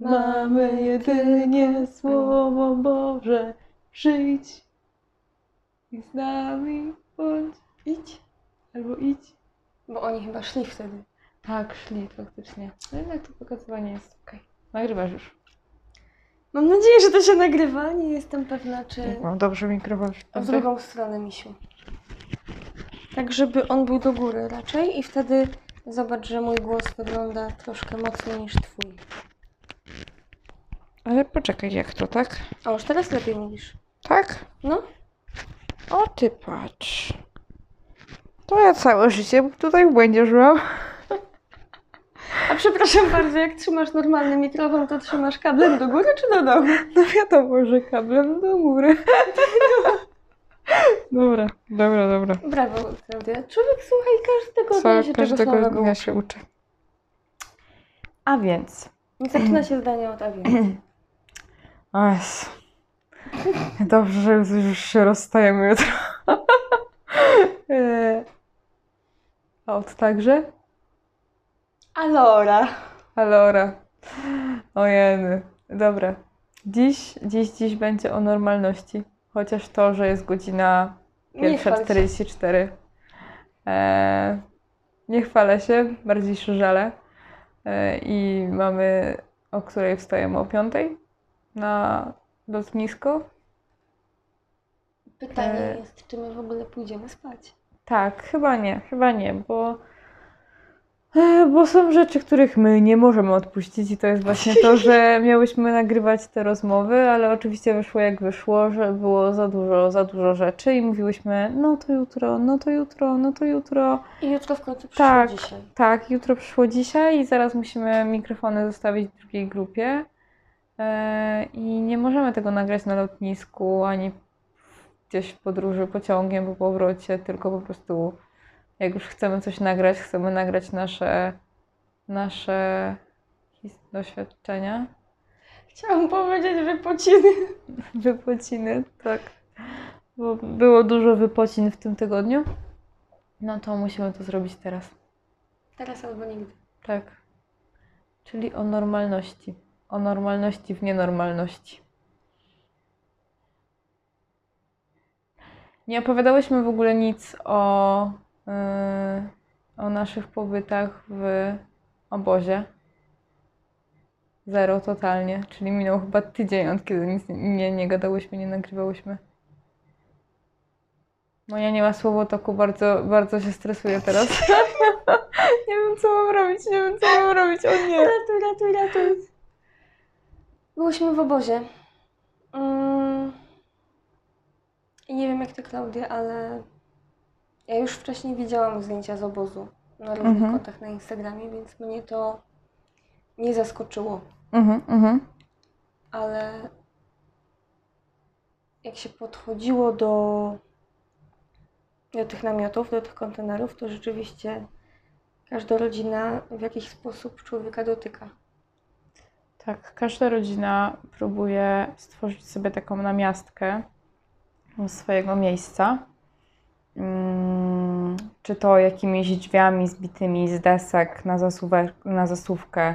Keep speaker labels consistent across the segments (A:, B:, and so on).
A: Mamy jedynie Słowo Boże. Przyjdź i z nami bądź. Idź albo idź.
B: Bo oni chyba szli wtedy.
A: Tak, szli faktycznie. No jednak to pokazywanie jest okej. Nagrywasz już.
B: Mam nadzieję, że to się nagrywa. Nie jestem pewna, czy
A: Mam dobrze mikrofon.
B: w drugą stronę, misiu. Tak, żeby on był do góry raczej i wtedy zobacz, że mój głos wygląda troszkę mocniej niż twój.
A: Ale poczekaj, jak to, tak?
B: O, już teraz lepiej mówisz.
A: Tak?
B: No,
A: O ty patrz. To ja całe życie tutaj w błędzie żyłam.
B: a przepraszam bardzo, jak trzymasz normalny mikrofon, to trzymasz kablem do góry czy do dołu?
A: No wiadomo, że kablem do góry. Dobra, dobra, dobra.
B: Brawo, Klaudia. Człowiek słuchaj każdego dnia się
A: każdego
B: samego
A: dnia
B: uczy.
A: się uczę. A więc.
B: Zaczyna się zdanie od a więc.
A: O Jezu. Dobrze, że już- się rozstajemy jutro. E, A od także?
B: Alora.
A: Alora. Ojeny. Dobra. Dziś, dziś, dziś będzie o normalności. Chociaż to, że jest godzina
B: Nie chwal się.
A: 1.44. E, nie chwalę się, bardziej się żalę. E, I mamy, o której wstajemy o 5 na lotnisko.
B: Pytanie
A: E.
B: jest, czy my w ogóle pójdziemy spać?
A: Tak, chyba nie, chyba nie, bo, e, bo są rzeczy, których my nie możemy odpuścić i to jest właśnie to, że miałyśmy nagrywać te rozmowy, ale oczywiście wyszło jak wyszło, że było za dużo, za dużo rzeczy i mówiłyśmy, no to jutro, no to jutro, no to jutro.
B: I jutro w końcu przyszło
A: Tak,
B: dzisiaj.
A: tak, jutro przyszło dzisiaj i zaraz musimy mikrofony zostawić w drugiej grupie i nie możemy tego nagrać na lotnisku ani gdzieś w podróży pociągiem po powrocie, tylko po prostu jak już chcemy coś nagrać, chcemy nagrać nasze, nasze doświadczenia,
B: Chciałam powiedzieć wypociny.
A: wypociny, tak. Bo było dużo wypocin w tym tygodniu, no to musimy to zrobić teraz.
B: Teraz albo nigdy.
A: Tak. Czyli o normalności. O normalności w nienormalności. Nie opowiadałyśmy w ogóle nic o, yy, o naszych pobytach w obozie. Zero totalnie. Czyli minął chyba tydzień, od kiedy nic nie, nie gadałyśmy, nie nagrywałyśmy. Moja nie ma słowotoku, bardzo, bardzo się stresuje teraz. nie wiem, co mam robić, nie wiem, co mam robić, o nie.
B: Ratuj, ratuj, ratuj. Byłyśmy w obozie. Mm. I nie wiem jak ty, Klaudia, ale ja już wcześniej widziałam zdjęcia z obozu na różnych
A: Mhm.
B: kontach na Instagramie, więc mnie to nie zaskoczyło.
A: Mhm, mhm.
B: ale jak się podchodziło do, do tych namiotów, do tych kontenerów, to rzeczywiście każda rodzina w jakiś sposób człowieka dotyka.
A: Tak, każda rodzina próbuje stworzyć sobie taką namiastkę swojego miejsca. Mm, Czy to jakimiś drzwiami zbitymi z desek na, zasuwek, na zasuwkę,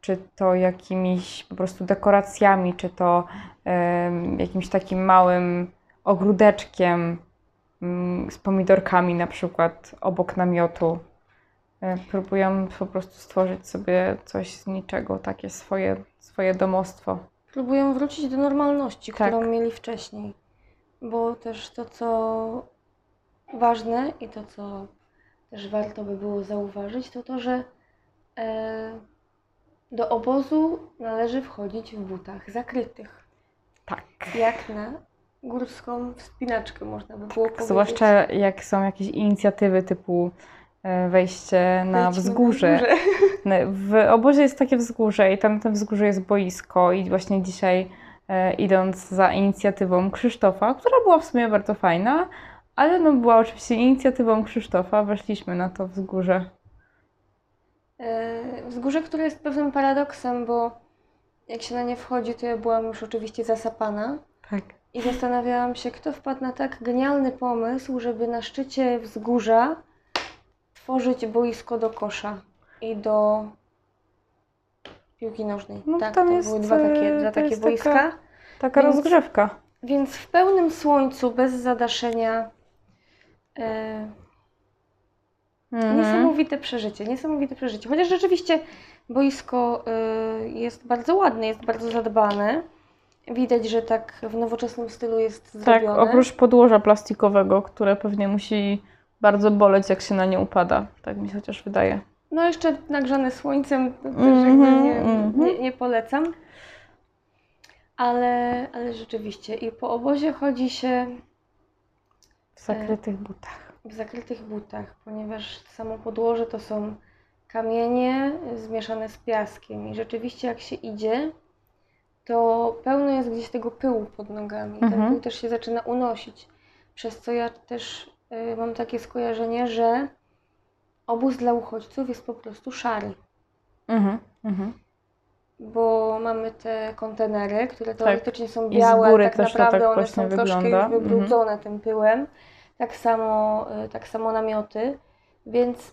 A: czy to jakimiś po prostu dekoracjami, czy to jakimś takim małym ogródeczkiem mm, z pomidorkami na przykład obok namiotu. E, Próbuję po prostu stworzyć sobie coś z niczego, takie swoje, swoje domostwo.
B: Próbują wrócić do normalności,
A: Tak.
B: którą mieli wcześniej. Bo też to, co ważne i to, co też warto by było zauważyć, to to, że e, do obozu należy wchodzić w butach zakrytych.
A: Tak.
B: Jak na górską wspinaczkę, można by było powiedzieć.
A: Zwłaszcza jak są jakieś inicjatywy typu wejście na
B: Wejdźmy
A: wzgórze.
B: górze.
A: No, W obozie jest takie wzgórze i tam na tym wzgórzu jest boisko i właśnie dzisiaj e, idąc za inicjatywą Krzysztofa, która była w sumie bardzo fajna, ale no była oczywiście inicjatywą Krzysztofa, weszliśmy na to wzgórze.
B: E, Wzgórze, które jest pewnym paradoksem, bo jak się na nie wchodzi, to ja byłam już oczywiście zasapana
A: Tak.
B: i zastanawiałam się, kto wpadł na tak genialny pomysł, żeby na szczycie wzgórza tworzyć boisko do kosza i do piłki nożnej.
A: No,
B: tak,
A: tam
B: to
A: jest,
B: były dwa takie,
A: e,
B: dwa takie boiska.
A: taka- Taka
B: Więc-
A: rozgrzewka.
B: Więc w pełnym słońcu, bez zadaszenia. E,
A: Mhm.
B: Niesamowite przeżycie, niesamowite przeżycie. Chociaż rzeczywiście boisko y, jest bardzo ładne, jest bardzo zadbane. Widać, że tak w nowoczesnym stylu jest
A: Tak,
B: zrobione.
A: oprócz podłoża plastikowego, które pewnie musi bardzo boleć, jak się na nie upada. Tak mi się chociaż wydaje.
B: No jeszcze nagrzane słońcem, to też
A: Mhm,
B: jakby nie,
A: mhm.
B: nie, nie polecam. Ale, ale rzeczywiście i po obozie chodzi się
A: W zakrytych butach.
B: w zakrytych butach, ponieważ samo podłoże to są kamienie zmieszane z piaskiem i rzeczywiście jak się idzie, to pełno jest gdzieś tego pyłu pod nogami. Ten
A: Mhm.
B: pył też się zaczyna unosić, przez co ja też mam takie skojarzenie, że obóz dla uchodźców jest po prostu szary,
A: Mhm. Mhm.
B: bo mamy te kontenery, które teoretycznie są
A: Tak. z
B: białe,
A: góry
B: tak
A: też to
B: naprawdę
A: tak
B: one są troszkę
A: wygląda.
B: już wybrudzone tym pyłem. Tak samo, y, tak samo namioty, więc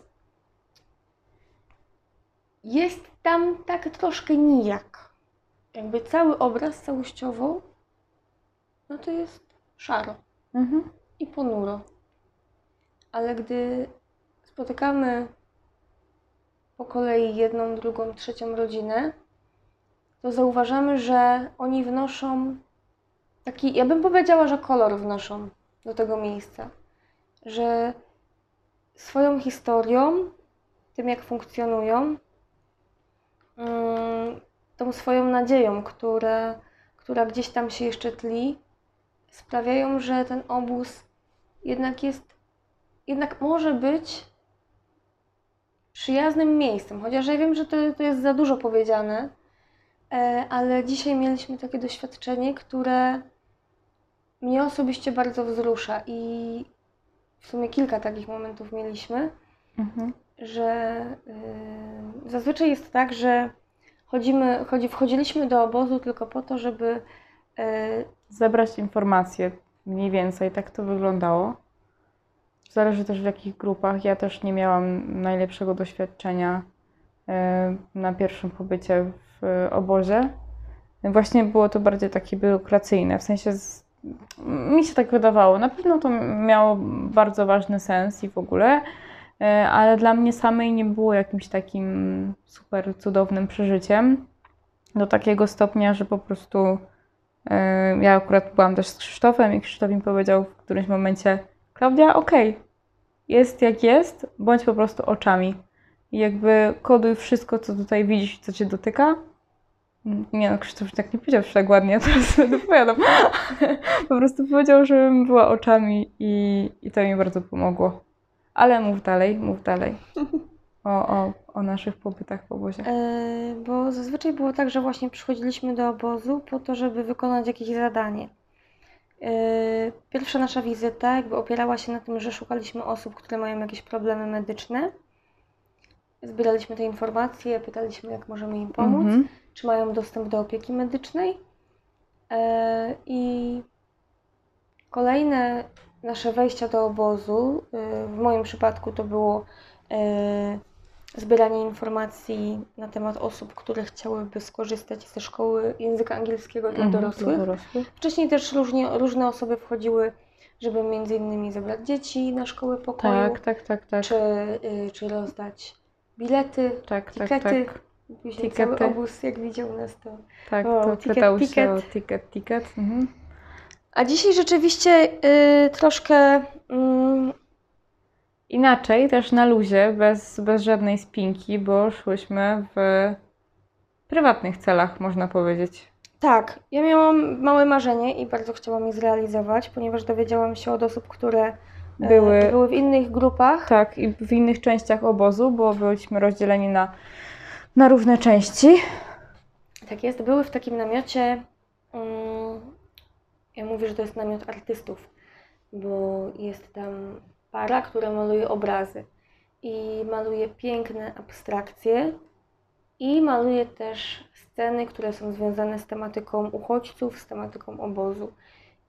B: jest tam tak troszkę nijak. Jakby cały obraz całościowo, no to jest szaro
A: Mhm.
B: i ponuro. Ale gdy spotykamy po kolei jedną, drugą, trzecią rodzinę, to zauważamy, że oni wnoszą taki, ja bym powiedziała, że kolor wnoszą do tego miejsca. Że swoją historią, tym jak funkcjonują, mm, tą swoją nadzieją, która gdzieś tam się jeszcze tli, sprawiają, że ten obóz jednak jest, jednak może być przyjaznym miejscem. Chociaż ja wiem, że to, to jest za dużo powiedziane, e, ale dzisiaj mieliśmy takie doświadczenie, które mnie osobiście bardzo wzrusza i w sumie kilka takich momentów mieliśmy,
A: Mhm.
B: że y, zazwyczaj jest tak, że chodzimy, chodzi, wchodziliśmy do obozu tylko po to, żeby y,
A: Zebrać informacje, mniej więcej tak to wyglądało. Zależy też w jakich grupach. Ja też nie miałam najlepszego doświadczenia e, na pierwszym pobycie w e, obozie. Właśnie było to bardziej takie biurokracyjne, w sensie z, mi się tak wydawało. Na pewno to miało bardzo ważny sens i w ogóle, e, ale dla mnie samej nie było jakimś takim super cudownym przeżyciem. Do takiego stopnia, że po prostu ja akurat byłam też z Krzysztofem i Krzysztof mi powiedział w którymś momencie Klaudia, okej, jest jak jest, bądź po prostu oczami. I jakby koduj wszystko, co tutaj widzisz, co cię dotyka. Nie no, Krzysztof już tak nie powiedział, że tak ładnie, teraz dopowiadam. po prostu powiedział, żebym była oczami i, i to mi bardzo pomogło. Ale mów dalej, mów dalej. O, o, o naszych pobytach w obozie.
B: E, Bo zazwyczaj było tak, że właśnie przychodziliśmy do obozu po to, żeby wykonać jakieś zadanie. E, Pierwsza nasza wizyta jakby opierała się na tym, że szukaliśmy osób, które mają jakieś problemy medyczne. Zbieraliśmy te informacje, pytaliśmy, jak możemy im pomóc,
A: Mhm.
B: czy mają dostęp do opieki medycznej. E, I kolejne nasze wejścia do obozu, e, w moim przypadku to było zbieranie informacji na temat osób, które chciałyby skorzystać ze szkoły języka angielskiego dla
A: Mhm,
B: dorosłych. Wcześniej też różnie, różne osoby wchodziły, żeby między innymi zabrać dzieci na szkołę pokoju,
A: Tak, tak, tak, tak.
B: czy, y, czy rozdać bilety,
A: Tak, tak,
B: tikety.
A: tak.
B: Później
A: Tikety.
B: cały obóz, jak widział nas, to...
A: Tak,
B: O,
A: to
B: ticket,
A: pytał się
B: ticket.
A: o ticket, ticket. Mhm.
B: A dzisiaj rzeczywiście y, troszkę... mm,
A: Inaczej, też na luzie, bez, bez żadnej spinki, bo szłyśmy w prywatnych celach, można powiedzieć.
B: Tak, ja miałam małe marzenie i bardzo chciałam je zrealizować, ponieważ dowiedziałam się od osób, które e,
A: Były-
B: były w innych grupach.
A: Tak, i w innych częściach obozu, bo byliśmy rozdzieleni na, na różne części.
B: Tak jest, były w takim namiocie. mm, Ja mówię, że to jest namiot artystów, bo jest tam para, która maluje obrazy i maluje piękne abstrakcje i maluje też sceny, które są związane z tematyką uchodźców, z tematyką obozu.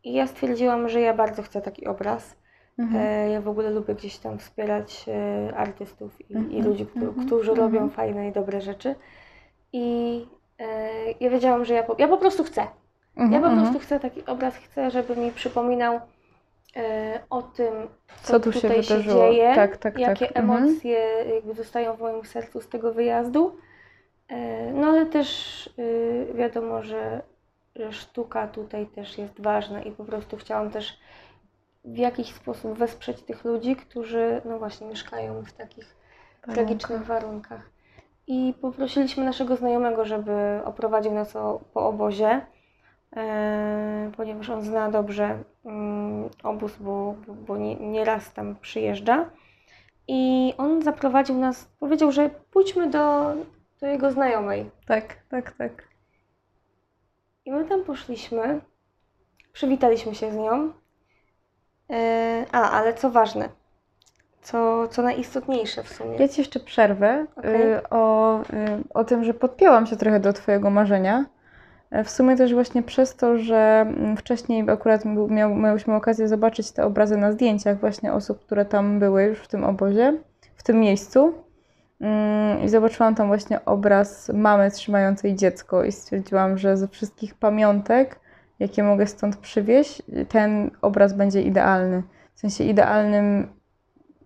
B: I ja stwierdziłam, że ja bardzo chcę taki obraz.
A: Mhm.
B: E, Ja w ogóle lubię gdzieś tam wspierać e, artystów i, i
A: Mhm,
B: ludzi, którzy,
A: mhm,
B: którzy robią
A: mhm.
B: fajne i dobre rzeczy. I e, ja wiedziałam, że ja po, ja po prostu chcę.
A: Mhm,
B: Ja po
A: mhm.
B: prostu chcę taki obraz, chcę, żeby mi przypominał o tym, co,
A: Co tu się
B: tutaj się,
A: wydarzyło.
B: dzieje,
A: Tak, tak,
B: jakie
A: tak. Mhm.
B: emocje jakby zostają w moim sercu z tego wyjazdu. E, no ale też y, wiadomo, że, że sztuka tutaj też jest ważna i po prostu chciałam też w jakiś sposób wesprzeć tych ludzi, którzy no właśnie mieszkają w takich tragicznych warunkach. I poprosiliśmy naszego znajomego, żeby oprowadził nas o, po obozie, e, ponieważ on zna dobrze mm, obóz, bo, bo, nie, nieraz tam przyjeżdża. I on zaprowadził nas, powiedział, że pójdźmy do, do jego znajomej.
A: Tak, tak, tak.
B: I my tam poszliśmy, przywitaliśmy się z nią. E, a, ale co ważne, co, co najistotniejsze w sumie.
A: Ja Ci jeszcze przerwę
B: Okej.
A: y, o, y, o tym, że podpięłam się trochę do Twojego marzenia. W sumie też właśnie przez to, że mm, wcześniej akurat miał, miałyśmy okazję zobaczyć te obrazy na zdjęciach właśnie osób, które tam były już w tym obozie, w tym miejscu. Mm, I zobaczyłam tam właśnie obraz mamy trzymającej dziecko i stwierdziłam, że ze wszystkich pamiątek, jakie mogę stąd przywieźć, ten obraz będzie idealny. W sensie idealnym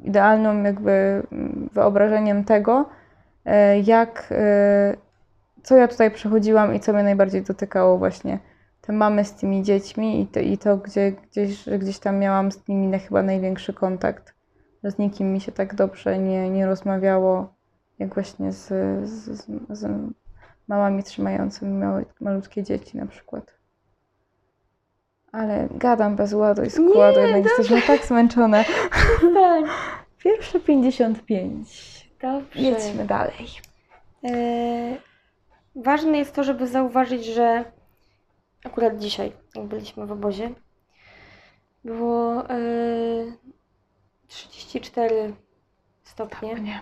A: idealną jakby mm, wyobrażeniem tego, e, jak, e, co ja tutaj przechodziłam i co mnie najbardziej dotykało właśnie te mamy z tymi dziećmi i to, i to gdzie, gdzieś, gdzieś tam miałam z nimi na chyba największy kontakt, że z nikim mi się tak dobrze nie, nie rozmawiało, jak właśnie z, z, z, z mamami trzymającymi małe, malutkie dzieci na przykład. Ale gadam bez ładu i składu,
B: Nie,
A: jednak jesteśmy tak zmęczone.
B: Tak,
A: Pierwsze 55.
B: dobrze.
A: Jedźmy dalej.
B: E, ważne jest to, żeby zauważyć, że akurat dzisiaj, jak byliśmy w obozie, było e, 34 stopnie,
A: Nie.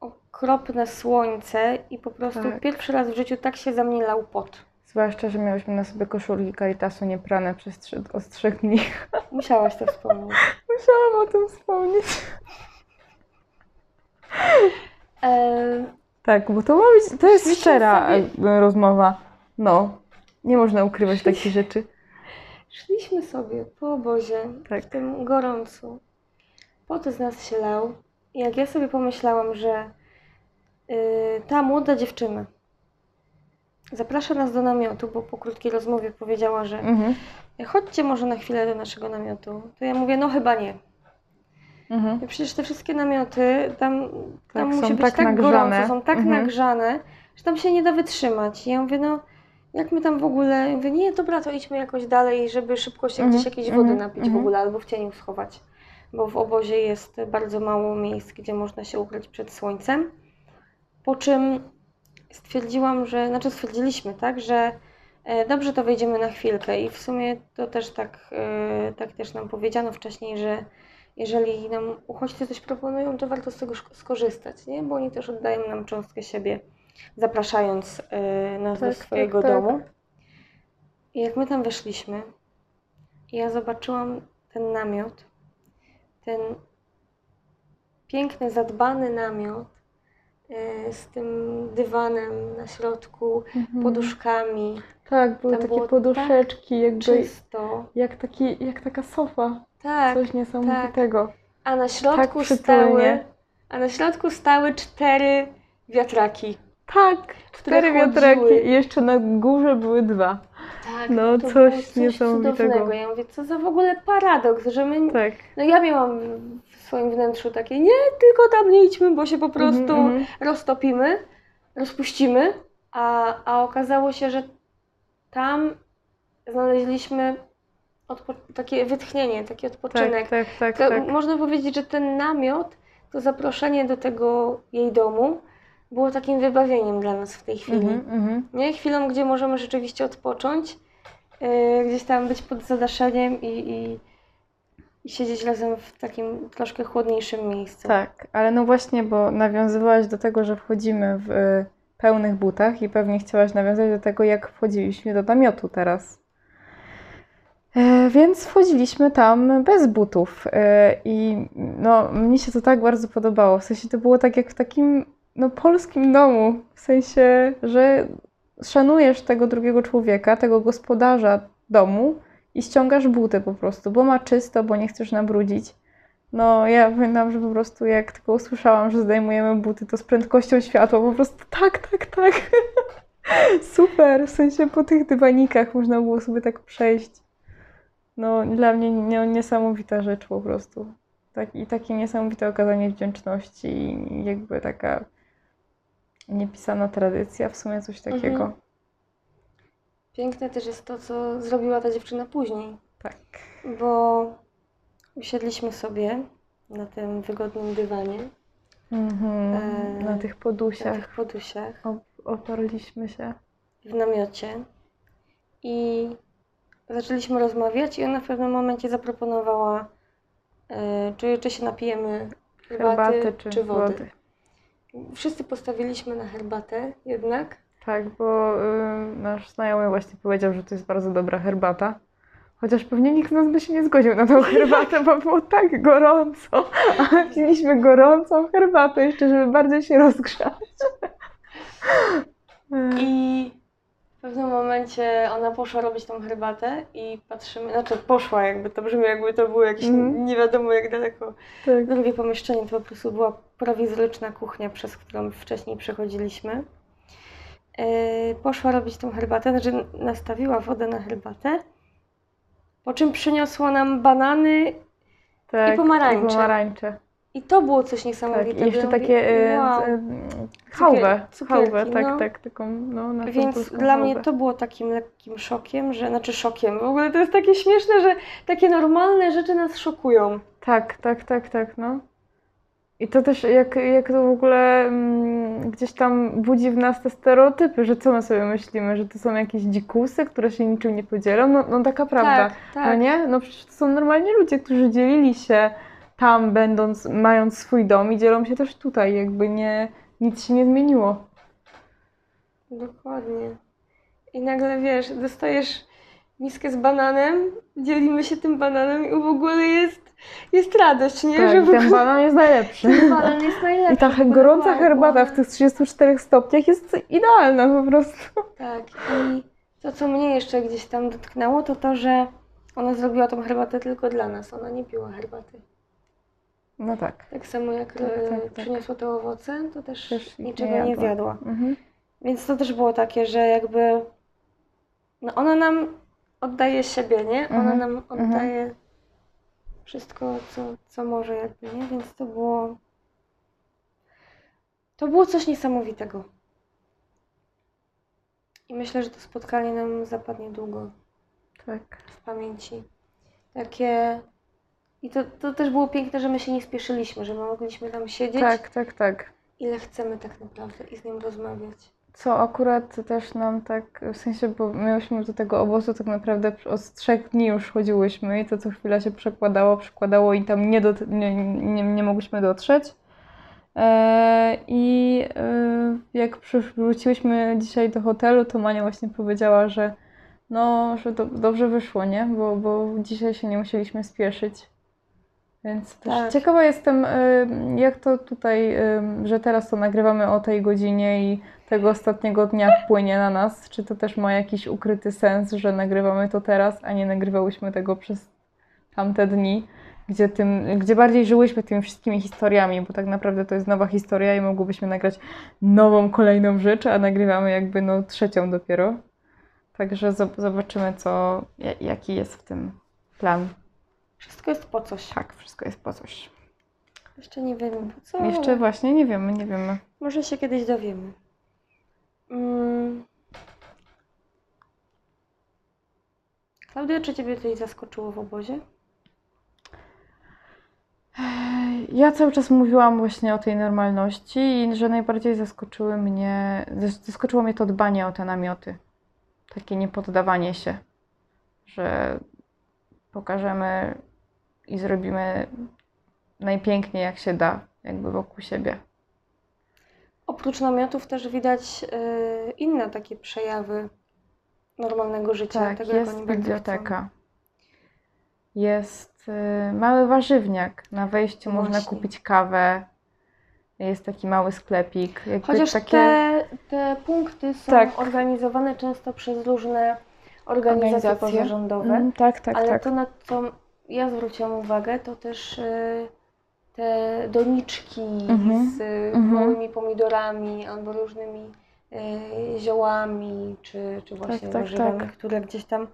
B: okropne słońce i po prostu
A: Tak.
B: pierwszy raz w życiu tak się za mnie lał pot.
A: Zwłaszcza, że miałyśmy na sobie koszulki Caritasu nieprane przez trzy, od trzech dni.
B: Musiałaś to wspomnieć.
A: Musiałam o tym wspomnieć.
B: E,
A: Tak, bo to ma być, to jest
B: Myślę
A: szczera
B: sobie-
A: e, rozmowa. No, nie można ukrywać takich rzeczy.
B: szliśmy sobie po obozie,
A: Tak.
B: w tym gorącu. Pot z nas się lał. Jak ja sobie pomyślałam, że y, ta młoda dziewczyna zaprasza nas do namiotu, bo po krótkiej rozmowie powiedziała, że
A: Mhm.
B: chodźcie może na chwilę do naszego namiotu, to ja mówię, no chyba nie.
A: Mhm.
B: I Przecież te wszystkie namioty, tam, tam
A: Tak,
B: musi być
A: tak
B: tak,
A: nagrzane.
B: gorąco, są tak
A: Mhm.
B: nagrzane, że tam się nie da wytrzymać. I ja mówię, no jak my tam w ogóle, ja mówię, nie, dobra, to idźmy jakoś dalej, żeby szybko się
A: Mhm,
B: gdzieś jakiejś wody
A: mhm,
B: napić w
A: mhm.
B: ogóle, albo w cieniu schować. Bo w obozie jest bardzo mało miejsc, gdzie można się ukryć przed słońcem. Po czym stwierdziłam, że, znaczy stwierdziliśmy, tak, że e, dobrze to wejdziemy na chwilkę i w sumie to też tak, e, tak też nam powiedziano wcześniej, że jeżeli nam uchodźcy coś proponują, to warto z tego skorzystać, nie? Bo oni też oddają nam cząstkę siebie, zapraszając e, nas do
A: Tak,
B: swojego
A: tak, tak.
B: domu. I jak my tam weszliśmy, ja zobaczyłam ten namiot, ten piękny, zadbany namiot e, z tym dywanem na środku,
A: Mhm.
B: poduszkami,
A: Tak, były
B: Tam
A: takie
B: było
A: poduszeczki, jakby
B: czysto.
A: jak, taki, jak taka sofa.
B: Tak,
A: Coś niesamowitego.
B: a na środku
A: tak
B: stały, a na środku stały cztery wiatraki.
A: Tak, cztery wiatraki i jeszcze na górze były dwa.
B: Tak,
A: No,
B: to
A: coś
B: coś
A: niesamowitego.
B: cudownego. Ja mówię, co za w ogóle paradoks, że my...
A: Tak.
B: No ja miałam w swoim wnętrzu takie, nie, tylko tam nie idźmy, bo się po prostu
A: Mhm, mhm.
B: roztopimy, rozpuścimy, a, a okazało się, że tam znaleźliśmy takie wytchnienie, taki odpoczynek.
A: Tak, tak, tak, tak.
B: Można powiedzieć, że ten namiot, to zaproszenie do tego jej domu było takim wybawieniem dla nas w tej chwili.
A: Mhm, mhm.
B: Nie? Chwilą, gdzie możemy rzeczywiście odpocząć, yy, gdzieś tam być pod zadaszeniem i, i, i siedzieć razem w takim troszkę chłodniejszym miejscu.
A: Tak, ale no właśnie, bo nawiązywałaś do tego, że wchodzimy w y, pełnych butach i pewnie chciałaś nawiązać do tego, jak wchodziliśmy do namiotu teraz. E, więc wchodziliśmy tam bez butów e, i no, mnie się to tak bardzo podobało. W sensie to było tak jak w takim no, polskim domu. W sensie, że szanujesz tego drugiego człowieka, tego gospodarza domu i ściągasz buty po prostu, bo ma czysto, bo nie chcesz nabrudzić. No, ja pamiętam, że po prostu jak tylko usłyszałam, że zdejmujemy buty, to z prędkością światła po prostu tak, tak, tak. Super, w sensie po tych dywanikach można było sobie tak przejść. No, dla mnie nie, niesamowita rzecz po prostu. Tak, I takie niesamowite okazanie wdzięczności i jakby taka niepisana tradycja, w sumie coś takiego.
B: Mhm. Piękne też jest to, co zrobiła ta dziewczyna później,
A: Tak.
B: bo usiedliśmy sobie na tym wygodnym dywanie,
A: Mhm.
B: Eee,
A: Na tych
B: na
A: podusiach
B: tych podusiach,
A: op- oparliśmy się.
B: w namiocie i zaczęliśmy rozmawiać i ona w pewnym momencie zaproponowała, e, czy, czy się napijemy herbaty,
A: Herbaty czy,
B: wody.
A: wody.
B: Wszyscy postawiliśmy na herbatę jednak.
A: Tak, bo y, nasz znajomy właśnie powiedział, że to jest bardzo dobra herbata. Chociaż pewnie nikt z nas by się nie zgodził na tą herbatę, bo było tak gorąco. A my piliśmy gorącą herbatę jeszcze, żeby bardziej się rozgrzać.
B: I w pewnym momencie ona poszła robić tą herbatę i patrzymy, znaczy poszła jakby, to brzmi jakby to było jakieś
A: Mhm.
B: nie wiadomo jak daleko
A: Tak.
B: drugie pomieszczenie, to po prostu była prowizoryczna kuchnia, przez którą wcześniej przechodziliśmy. Yy, poszła robić tą herbatę, znaczy nastawiła wodę na herbatę, po czym przyniosła nam banany
A: tak.
B: I pomarańcze.
A: I pomarańcze.
B: I to było coś
A: Tak.
B: niesamowitego.
A: I jeszcze
B: Ja mówię,
A: takie y,
B: wow. cukierki,
A: Chałwę, tak,
B: no.
A: tak, taką, no, na
B: Więc dla mnie to było takim lekkim szokiem, że, znaczy szokiem, w ogóle to jest takie śmieszne, że takie normalne rzeczy nas szokują.
A: Tak, tak, tak, tak, no. I to też jak, jak to w ogóle mm, gdzieś tam budzi w nas te stereotypy, że co my sobie myślimy, że to są jakieś dzikusy, które się niczym nie podzielą. No, no taka prawda.
B: Tak,
A: No
B: tak.
A: nie? No przecież to są normalnie ludzie, którzy dzielili się tam, będąc, mając swój dom i dzielą się też tutaj, jakby nie, nic się nie zmieniło.
B: Dokładnie. I nagle wiesz, dostajesz miskę z bananem, dzielimy się tym bananem i w ogóle jest, jest radość, nie?
A: Tak,
B: że
A: ten
B: ogóle
A: banan jest najlepszy.
B: ten banan jest najlepszy.
A: I ta gorąca herbata w tych 34 stopniach jest idealna po prostu.
B: Tak. I to, co mnie jeszcze gdzieś tam dotknęło, to to, że ona zrobiła tą herbatę tylko dla nas. Ona nie piła herbaty.
A: No tak.
B: Tak samo jak
A: Tak,
B: e,
A: tak, tak.
B: przyniosła te owoce, to też,
A: Też nie
B: niczego nie,
A: jadła.
B: zjadła.
A: Mhm.
B: Więc to też było takie, że jakby no ona nam oddaje siebie, nie? Ona
A: Mhm,
B: nam oddaje wszystko, co, co może jakby, nie? Więc to było to było coś niesamowitego. I myślę, że to spotkanie nam zapadnie długo
A: Tak.
B: w pamięci. Takie i to, to też było piękne, że my się nie spieszyliśmy, że my mogliśmy tam siedzieć
A: Tak, tak, tak.
B: ile chcemy tak naprawdę i z nim rozmawiać.
A: Co akurat też nam tak, w sensie, bo miałyśmy do tego obozu tak naprawdę od trzech dni już chodziłyśmy i to co chwila się przekładało, przekładało i tam nie, dot, nie, nie, nie mogłyśmy dotrzeć. E, I e, jak wróciłyśmy dzisiaj do hotelu, to Mania właśnie powiedziała, że no, że do, dobrze wyszło, nie? Bo, bo dzisiaj się nie musieliśmy spieszyć. Więc też
B: Tak.
A: ciekawa jestem, y, jak to tutaj, y, że teraz to nagrywamy o tej godzinie i tego ostatniego dnia wpłynie na nas. Czy to też ma jakiś ukryty sens, że nagrywamy to teraz, a nie nagrywałyśmy tego przez tamte dni, gdzie, tym, gdzie bardziej żyłyśmy tymi wszystkimi historiami, bo tak naprawdę to jest nowa historia i mogłybyśmy nagrać nową, kolejną rzecz, a nagrywamy jakby no trzecią dopiero. Także zob- zobaczymy, co, ja- jaki jest w tym plan.
B: Wszystko jest po coś.
A: Tak, wszystko jest po coś.
B: Jeszcze nie wiemy po co.
A: Jeszcze
B: ale
A: właśnie nie wiemy, nie wiemy.
B: Może się kiedyś dowiemy. Mm. Klaudia, czy Ciebie coś zaskoczyło w obozie?
A: Ja cały czas mówiłam właśnie o tej normalności i że najbardziej zaskoczyły mnie, zas- zaskoczyło mnie to dbanie o te namioty. Takie niepoddawanie się, że pokażemy i zrobimy najpiękniej jak się da, jakby wokół siebie.
B: Oprócz namiotów też widać y, inne takie przejawy normalnego życia.
A: Tak,
B: tego,
A: jest biblioteka. Jest y, mały warzywniak. Na wejściu można
B: Właśnie.
A: kupić kawę. jest taki mały sklepik. Jakby
B: Chociaż
A: takie...
B: te, te punkty są
A: Tak.
B: organizowane często przez różne organizacje,
A: Organizacje.
B: pozarządowe,
A: Mm, tak, tak,
B: ale
A: tak.
B: to, na co ja zwróciłam uwagę, to też y, te doniczki
A: Mhm,
B: z
A: mhm.
B: małymi pomidorami albo różnymi y, ziołami, czy, czy właśnie
A: tak,
B: warzywami,
A: tak.
B: które gdzieś tam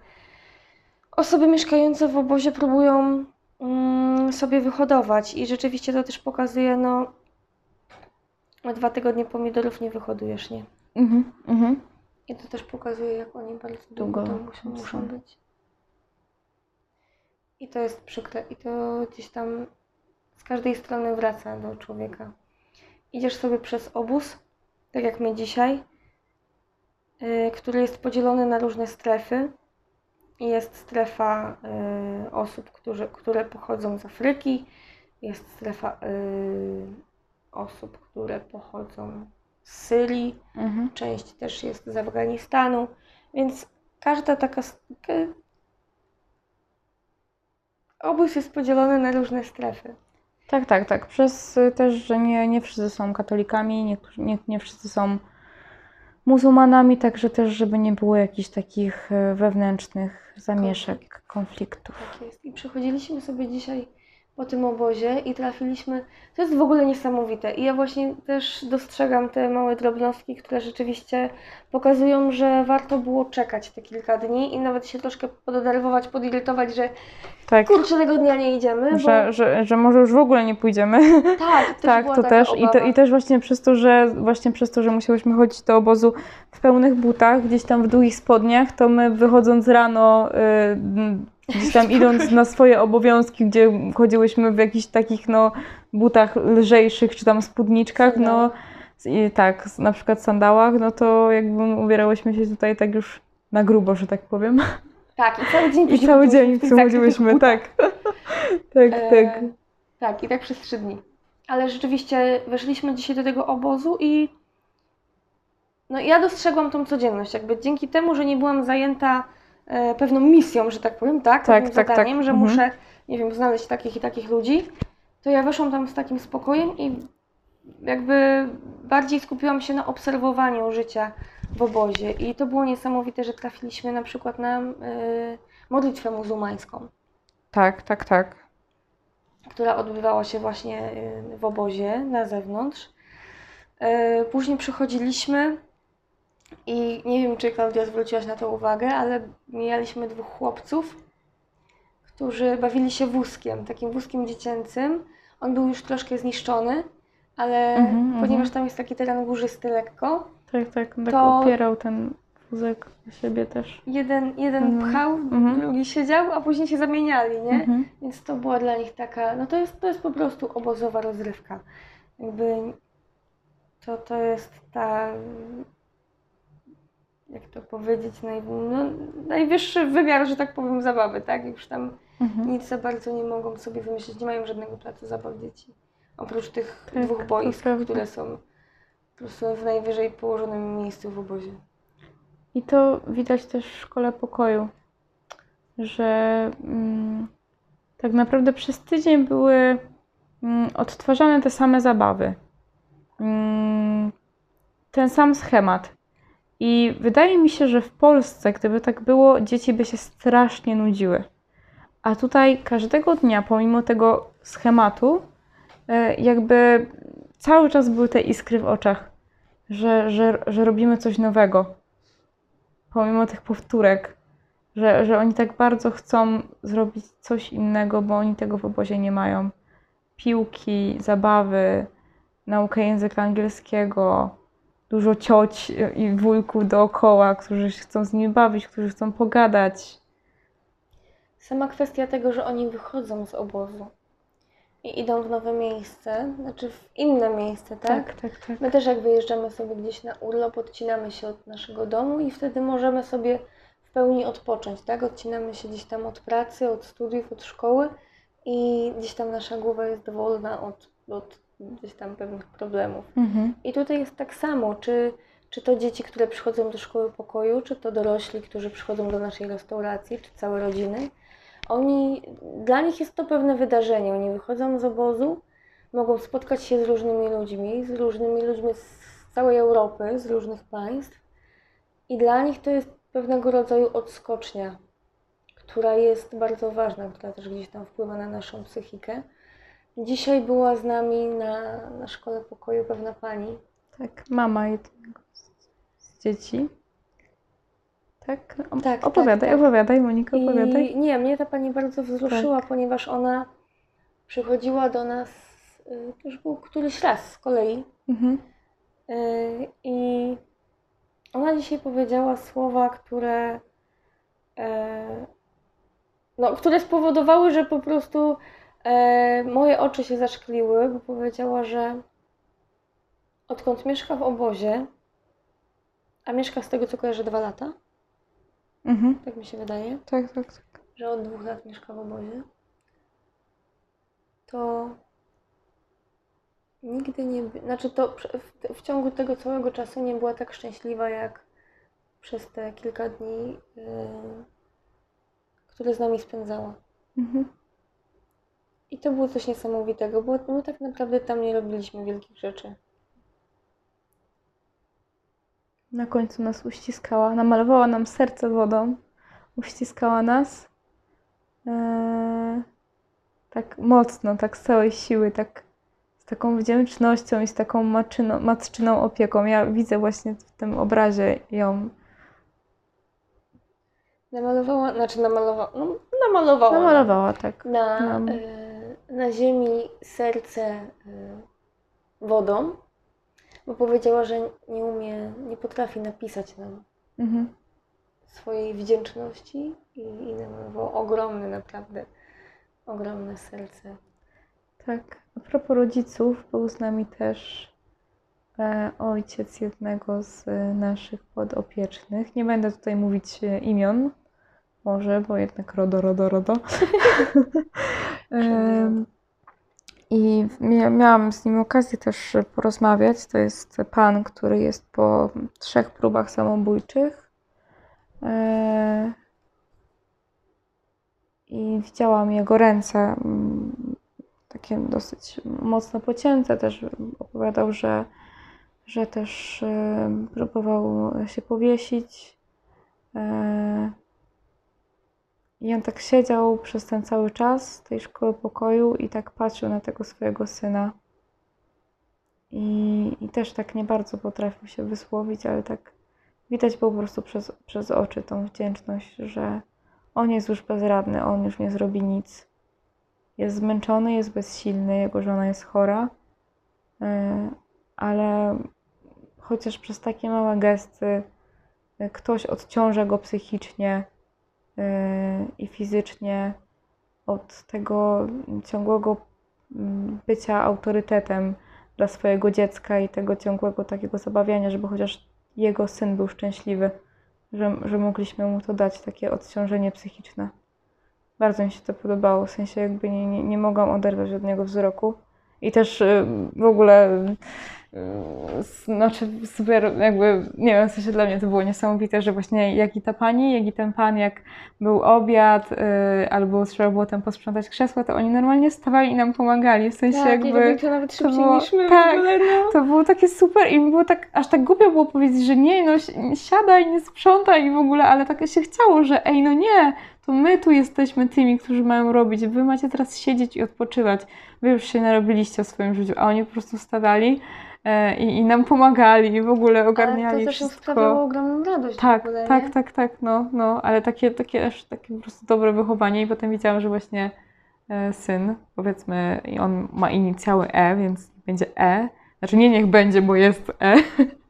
B: osoby mieszkające w obozie próbują mm, sobie wyhodować. I rzeczywiście to też pokazuje, no dwa tygodnie pomidorów nie wyhodujesz, nie?
A: Mhm, mhm.
B: I to też pokazuje, jak oni bardzo
A: Długo
B: długo muszą, muszą być. I to jest przykre. I to gdzieś tam z każdej strony wraca do człowieka. Idziesz sobie przez obóz, tak jak my dzisiaj, y, który jest podzielony na różne strefy. I Jest strefa y, osób, którzy, które pochodzą z Afryki, jest strefa y, osób, które pochodzą z Syrii,
A: Mhm.
B: część też jest z Afganistanu, więc każda taka. Obóz jest podzielony na różne strefy.
A: Tak, tak, tak. Przez y, też, że nie, nie wszyscy są katolikami, nie, nie, nie wszyscy są muzułmanami, także też, żeby nie było jakichś takich y, wewnętrznych zamieszek, konfliktów.
B: Tak jest. I przechodziliśmy sobie dzisiaj po tym obozie i trafiliśmy. To jest w ogóle niesamowite. I ja właśnie też dostrzegam te małe drobnostki, które rzeczywiście pokazują, że warto było czekać te kilka dni i nawet się troszkę podenerwować, podirytować, że
A: Tak,
B: kurczę, tego dnia nie idziemy. Bo...
A: że, że, że może już w ogóle nie pójdziemy.
B: Tak,
A: Tak, to też. I, to,
B: obawa.
A: I też właśnie przez to, że właśnie przez to, że musiałyśmy chodzić do obozu w pełnych butach, gdzieś tam w długich spodniach, to my wychodząc rano, y, gdzieś tam idąc na swoje obowiązki, gdzie chodziłyśmy w jakichś takich no, butach lżejszych, czy tam spódniczkach, no i tak, na przykład sandałach, no to jakby ubierałyśmy się tutaj tak już na grubo, że tak powiem.
B: Tak, i cały dzień
A: I cały dzień
B: butach.
A: tak. tak,
B: E,
A: tak.
B: Tak, i tak przez trzy dni. Ale rzeczywiście weszliśmy dzisiaj do tego obozu i no ja dostrzegłam tą codzienność. Jakby dzięki temu, że nie byłam zajęta pewną misją, że tak powiem, tak?
A: Tak,
B: pewnym
A: tak, tak.
B: zadaniem, że
A: Mhm.
B: muszę, nie wiem, znaleźć takich i takich ludzi, to ja weszłam tam z takim spokojem i jakby bardziej skupiłam się na obserwowaniu życia w obozie. I to było niesamowite, że trafiliśmy na przykład na e, modlitwę muzułmańską
A: Tak, tak, tak.
B: która odbywała się właśnie y, w obozie na zewnątrz. Y, Później przychodziliśmy i nie wiem, czy Klaudia zwróciłaś na to uwagę, ale mijaliśmy dwóch chłopców, którzy bawili się wózkiem, takim wózkiem dziecięcym. On był już troszkę zniszczony, ale
A: Mhm,
B: ponieważ
A: mhm.
B: tam jest taki teren górzysty lekko,
A: Tak, tak, tak
B: To-
A: opierał ten wózek na siebie też.
B: jeden, jeden
A: Mhm,
B: pchał, drugi siedział, a później się zamieniali, nie? Więc to była dla nich taka, no to jest, to jest po prostu obozowa rozrywka. Jakby to, to jest ta, jak to powiedzieć, naj, no, najwyższy wymiar, że tak powiem, zabawy, tak? Już tam
A: Mhm.
B: nic za bardzo nie mogą sobie wymyślić, nie mają żadnego placu zabaw dzieci. Oprócz tych
A: Tak,
B: dwóch boisk, które są po prostu w najwyżej położonym miejscu w obozie.
A: I to widać też w szkole pokoju, że mm, tak naprawdę przez tydzień były mm, odtwarzane te same zabawy. Mm, ten sam schemat. I wydaje mi się, że w Polsce, gdyby tak było, dzieci by się strasznie nudziły. A tutaj każdego dnia, pomimo tego schematu, e, jakby cały czas były te iskry w oczach, że, że, że robimy coś nowego pomimo tych powtórek, że, że oni tak bardzo chcą zrobić coś innego, bo oni tego w obozie nie mają. Piłki, zabawy, naukę języka angielskiego, dużo cioć i wujków dookoła, którzy się chcą z nimi bawić, którzy chcą pogadać.
B: Sama kwestia tego, że oni wychodzą z obozu i idą w nowe miejsce, znaczy w inne miejsce, tak?
A: Tak, tak, tak.
B: My też jak wyjeżdżamy sobie gdzieś na urlop, odcinamy się od naszego domu i wtedy możemy sobie w pełni odpocząć, tak? Odcinamy się gdzieś tam od pracy, od studiów, od szkoły i gdzieś tam nasza głowa jest wolna od, od gdzieś tam pewnych problemów.
A: Mhm.
B: I tutaj jest tak samo, czy, czy to dzieci, które przychodzą do szkoły pokoju, czy to dorośli, którzy przychodzą do naszej restauracji, czy całe rodziny. Oni, dla nich jest to pewne wydarzenie. Oni wychodzą z obozu mogą spotkać się z różnymi ludźmi, z różnymi ludźmi z całej Europy, z różnych państw. I dla nich to jest pewnego rodzaju odskocznia, która jest bardzo ważna, która też gdzieś tam wpływa na naszą psychikę. Dzisiaj była z nami na, na szkole pokoju pewna pani.
A: Tak, mama jednego z, z dzieci. Tak? O,
B: Tak,
A: opowiadaj,
B: tak, tak.
A: opowiadaj, Monika, opowiadaj.
B: I nie, mnie ta pani bardzo wzruszyła,
A: Tak.
B: ponieważ ona przychodziła do nas, y, to już był któryś raz z kolei.
A: Mhm.
B: Y, I ona dzisiaj powiedziała słowa, które, e, no, które spowodowały, że po prostu e, moje oczy się zaszkliły, bo powiedziała, że odkąd mieszka w obozie, a mieszka z tego co kojarzę dwa lata,
A: Mhm.
B: tak mi się wydaje,
A: Tak, tak, tak.
B: że od dwóch lat mieszka w obozie, to nigdy nie, by- znaczy to prze- w, w ciągu tego całego czasu nie była tak szczęśliwa jak przez te kilka dni, yy, które z nami spędzała.
A: Mhm.
B: I to było coś niesamowitego, bo my tak naprawdę tam nie robiliśmy wielkich rzeczy.
A: Na końcu nas uściskała, namalowała nam serce wodą, uściskała nas. Eee, tak mocno, tak z całej siły, tak z taką wdzięcznością i z taką maczyną, matczyną opieką. Ja widzę właśnie w tym obrazie ją.
B: Namalowała, znaczy namalowała, no, namalowała nam
A: Namalowała, tak.
B: na, y, na ziemi serce y, wodą, bo powiedziała, że nie umie, nie potrafi napisać nam
A: Mhm.
B: swojej wdzięczności i, i namalował ogromne, naprawdę ogromne serce.
A: Tak. A propos rodziców, był z nami też e, ojciec jednego z e, naszych podopiecznych. Nie będę tutaj mówić e, imion, może, bo jednak RODO, RODO, RODO. I mia- miałam z nim okazję też porozmawiać. To jest pan, który jest po trzech próbach samobójczych. E, I widziałam jego ręce, mm, takie dosyć mocno pocięte. Też opowiadał, że, że też e, próbował się powiesić. E, I on tak siedział przez ten cały czas tej szkoły pokoju i tak patrzył na tego swojego syna. I, I też tak nie bardzo potrafił się wysłowić, ale tak widać było po prostu przez, przez oczy tą wdzięczność, że on jest już bezradny, on już nie zrobi nic. Jest zmęczony, jest bezsilny, jego żona jest chora, yy, ale chociaż przez takie małe gesty yy, ktoś odciąża go psychicznie i fizycznie od tego ciągłego mm, bycia autorytetem dla swojego dziecka i tego ciągłego takiego zabawiania, żeby chociaż jego syn był szczęśliwy, że, że mogliśmy mu to dać, takie odciążenie psychiczne. Bardzo mi się to podobało, w sensie jakby nie, nie, nie mogłam oderwać od niego wzroku. I też y, w ogóle, y, s- znaczy super, jakby, nie wiem, w sensie dla mnie to było niesamowite, że właśnie jak i ta pani, jak i ten pan, jak był obiad, y, albo trzeba było tam posprzątać krzesła, to oni normalnie stawali i nam pomagali, w sensie
B: Tak,
A: jakby...
B: robili to nawet szybciej
A: było-
B: niż my
A: tak.
B: ogóle, no.
A: To było takie super i mi było tak, aż tak głupio było powiedzieć, że nie, no si- siadaj, nie sprzątaj i w ogóle, ale tak się chciało, że ej, no nie, to my tu jesteśmy tymi, którzy mają robić, wy macie teraz siedzieć i odpoczywać, wy już się narobiliście o swoim życiu, a oni po prostu stawali e, i, i nam pomagali i w ogóle
B: Ale
A: ogarniali
B: to też
A: wszystko.
B: sprawiało ogromną radość
A: Tak,
B: w ogóle,
A: tak,
B: nie?
A: tak, tak, no, no, ale takie, takie aż takie po prostu dobre wychowanie. I potem widziałam, że właśnie e, syn, powiedzmy, i on ma inicjały E, więc będzie E, znaczy nie niech będzie, bo jest E,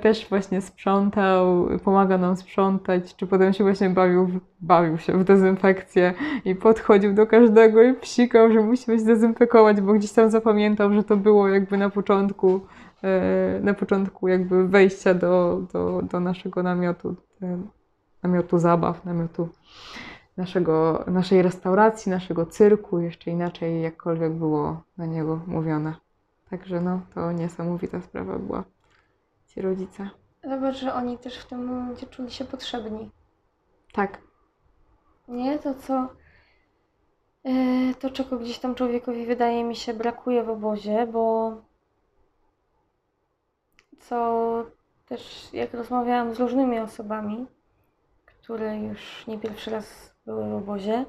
A: też właśnie sprzątał, pomagał nam sprzątać, czy potem się właśnie bawił, bawił się w dezynfekcję i podchodził do każdego i psikał, że musimy zdezynfekować, bo gdzieś tam zapamiętał, że to było jakby na początku, e, na początku jakby wejścia do, do, do naszego namiotu, e, namiotu zabaw, namiotu naszego, naszej restauracji, naszego cyrku, jeszcze inaczej jakkolwiek było na niego mówione. Także no, to niesamowita sprawa była. Ci rodzice.
B: Zobacz, że oni też w tym momencie czuli się potrzebni.
A: Tak.
B: Nie to, co e, to, czego gdzieś tam człowiekowi wydaje mi się brakuje w obozie, bo co też jak rozmawiałam z różnymi osobami, które już nie pierwszy raz były w obozie,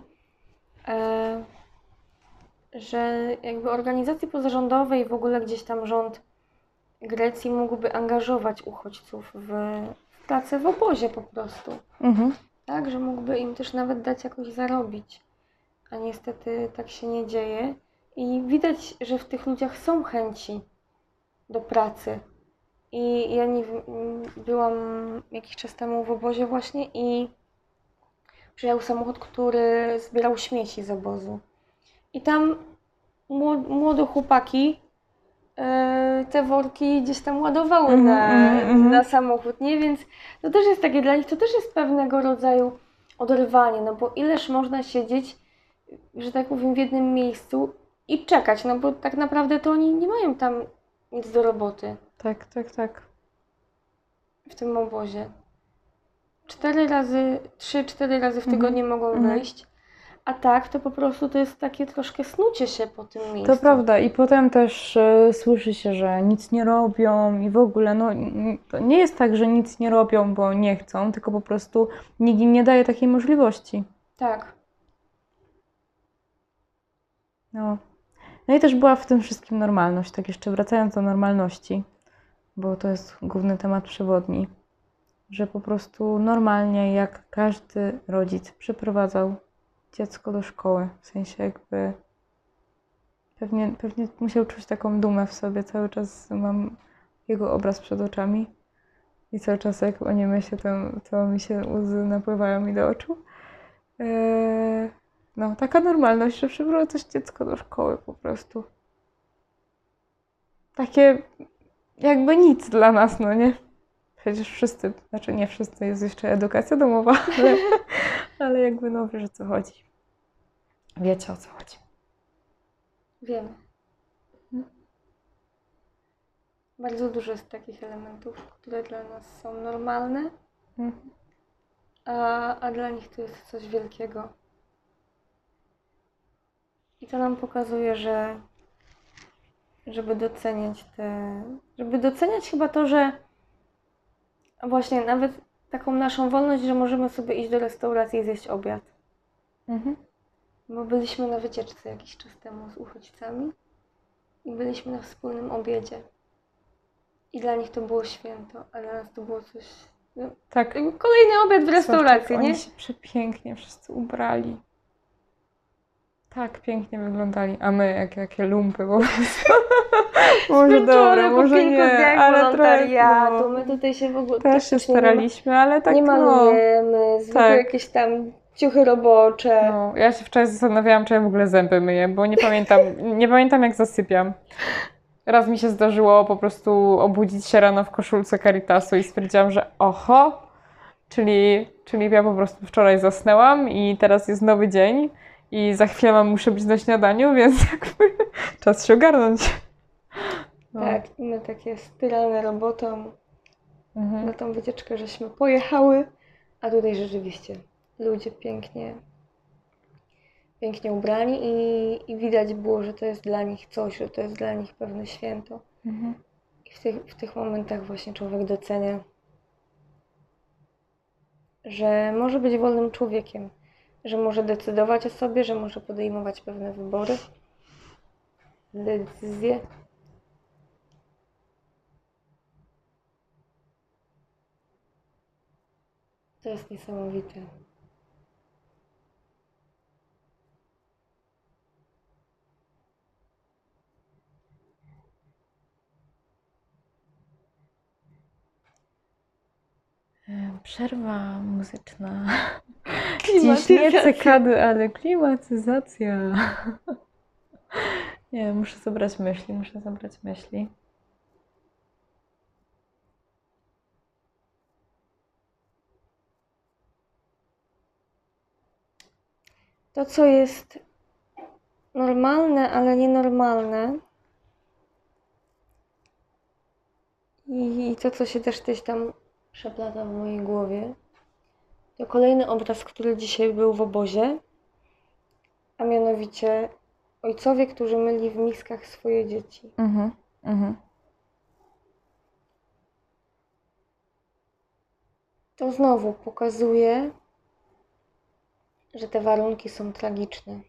B: e, że jakby organizacje pozarządowe i w ogóle gdzieś tam rząd Grecji mógłby angażować uchodźców w, w pracę w obozie po prostu.
A: Mhm.
B: Tak, że mógłby im też nawet dać jakoś zarobić. A niestety tak się nie dzieje. I widać, że w tych ludziach są chęci do pracy. I ja nie byłam jakiś czas temu w obozie właśnie i przyjechał samochód, który zbierał śmieci z obozu. I tam mło- młode chłopaki te worki gdzieś tam ładowały
A: Mhm,
B: na,
A: mhm, mhm.
B: na samochód, nie? Więc to też jest takie dla nich, to też jest pewnego rodzaju oderwanie, no bo ileż można siedzieć, że tak powiem, w jednym miejscu i czekać, no bo tak naprawdę to oni nie mają tam nic do roboty
A: Tak, tak, tak.
B: w tym obozie. Cztery razy, trzy, cztery razy w
A: Mhm,
B: tygodniu mogą
A: mhm.
B: A tak to po prostu to jest takie troszkę snucie się po tym miejscu.
A: To prawda. I potem też e, słyszy się, że nic nie robią i w ogóle, no to nie jest tak, że nic nie robią, bo nie chcą, tylko po prostu nikt im nie daje takiej możliwości.
B: Tak.
A: No. No i też była w tym wszystkim normalność, tak jeszcze wracając do normalności, bo to jest główny temat przewodni, że po prostu normalnie jak każdy rodzic przyprowadzał dziecko do szkoły, w sensie jakby pewnie, pewnie musiał czuć taką dumę w sobie, cały czas mam jego obraz przed oczami i cały czas jak o nim myślę, to, to mi się łzy napływają mi do oczu. Eee, no, taka normalność, że przyprowadzasz dziecko do szkoły po prostu. Takie jakby nic dla nas, no nie? Przecież wszyscy, znaczy nie wszyscy, jest jeszcze edukacja domowa, ale, ale jakby no wiesz o co chodzi. Wiecie o co chodzi.
B: Wiemy. Bardzo dużo jest takich elementów, które dla nas są normalne,
A: Mhm.
B: a, a dla nich to jest coś wielkiego. I to nam pokazuje, że żeby doceniać te. Żeby doceniać chyba to, że właśnie nawet taką naszą wolność, że możemy sobie iść do restauracji i zjeść obiad.
A: Mhm.
B: Bo byliśmy na wycieczce jakiś czas temu z uchodźcami i byliśmy na wspólnym obiedzie. I dla nich to było święto, a dla nas to było coś. No,
A: Tak.
B: kolejny obiad w restauracji,
A: Oni
B: nie?
A: się przepięknie wszyscy ubrali. Tak pięknie wyglądali, a my jak jakie lumpy po prostu. może dobra, może nie, ale trochę, no,
B: My tutaj się w ogóle
A: też się
B: ma-
A: staraliśmy, ale tak
B: nie
A: no.
B: malujemy, zwykłe
A: tak.
B: jakieś tam ciuchy robocze.
A: No, ja się wczoraj zastanawiałam, czy ja w ogóle zęby myję, bo nie pamiętam, nie pamiętam jak zasypiam. Raz mi się zdarzyło po prostu obudzić się rano w koszulce Caritasu i stwierdziłam, że oho, czyli, czyli ja po prostu wczoraj zasnęłam i teraz jest nowy dzień i za chwilę mam, muszę być na śniadaniu, więc jakby czas się ogarnąć. No.
B: Tak, i my takie styrane robotą
A: Mhm.
B: na tą wycieczkę, żeśmy pojechały, a tutaj rzeczywiście ludzie pięknie, pięknie ubrani i, i widać było, że to jest dla nich coś, że to jest dla nich pewne święto.
A: Mhm.
B: I w tych, w tych momentach właśnie człowiek docenia, że może być wolnym człowiekiem, że może decydować o sobie, że może podejmować pewne wybory, decyzje. To jest niesamowite.
A: Przerwa muzyczna. Dziś nie cekady, ale klimatyzacja. Nie, muszę zebrać myśli, muszę zebrać myśli.
B: To, co jest normalne, ale nienormalne, i, i to, co się też gdzieś tam przeplata w mojej głowie, to kolejny obraz, który dzisiaj był w obozie. a mianowicie ojcowie, którzy myli w miskach swoje dzieci.
A: Mhm. Mhm.
B: To znowu pokazuje, że te warunki są tragiczne.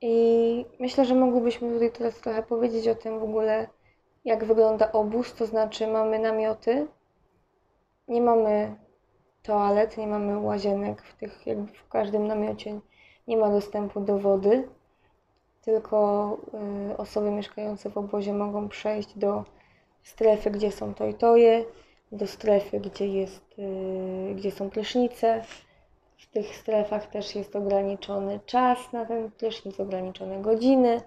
B: I myślę, że mogłybyśmy tutaj teraz trochę powiedzieć o tym w ogóle, jak wygląda obóz, to znaczy mamy namioty, nie mamy toalet, nie mamy łazienek w tych, jakby w każdym namiocie nie ma dostępu do wody, tylko y, osoby mieszkające w obozie mogą przejść do strefy, gdzie są tojtoje, do strefy, gdzie, jest, y, gdzie są prysznice. W tych strefach też jest ograniczony czas na ten prysznic, ograniczone godziny,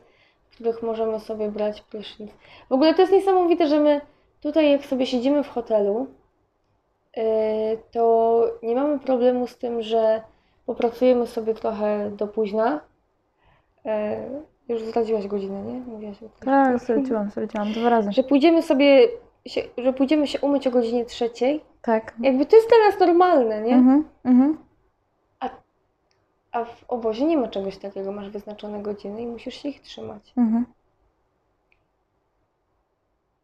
B: w których możemy sobie brać prysznic. W ogóle to jest niesamowite, że my tutaj, jak sobie siedzimy w hotelu, to nie mamy problemu z tym, że popracujemy sobie trochę do późna. Y, Już zdradziłaś godzinę, nie? Mówiłaś o tym.
A: Tak, straciłam, straciłam dwa razy.
B: Że pójdziemy sobie, się, że pójdziemy się umyć o godzinie trzeciej.
A: Tak.
B: Jakby to jest nas normalne, nie?
A: Mhm. Mhm.
B: A w obozie nie ma czegoś takiego. Masz wyznaczone godziny i musisz się ich trzymać.
A: Mhm.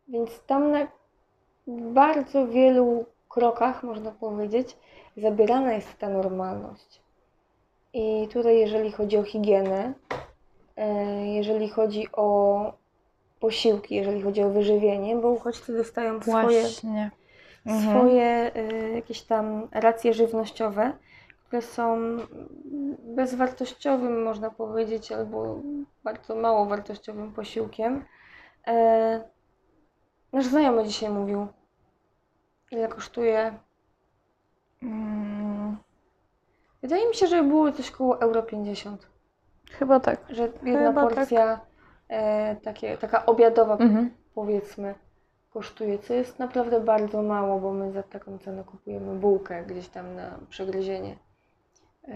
B: Więc tam na bardzo wielu krokach, można powiedzieć, zabierana jest ta normalność. I tutaj, jeżeli chodzi o higienę, e, jeżeli chodzi o posiłki, jeżeli chodzi o wyżywienie, bo uchodźcy dostają swoje.
A: Mhm.
B: swoje y, jakieś tam racje żywnościowe, które są bezwartościowym, można powiedzieć, albo bardzo mało wartościowym posiłkiem. E, nasz znajomy dzisiaj mówił, ile kosztuje.
A: Mm,
B: Wydaje mi się, że było coś koło euro 50,
A: Chyba tak.
B: że jedna
A: Chyba tak.
B: porcja e, takie, taka obiadowa
A: Mhm.
B: powiedzmy kosztuje, co jest naprawdę bardzo mało, bo my za taką cenę kupujemy bułkę gdzieś tam na przegryzienie. Yy,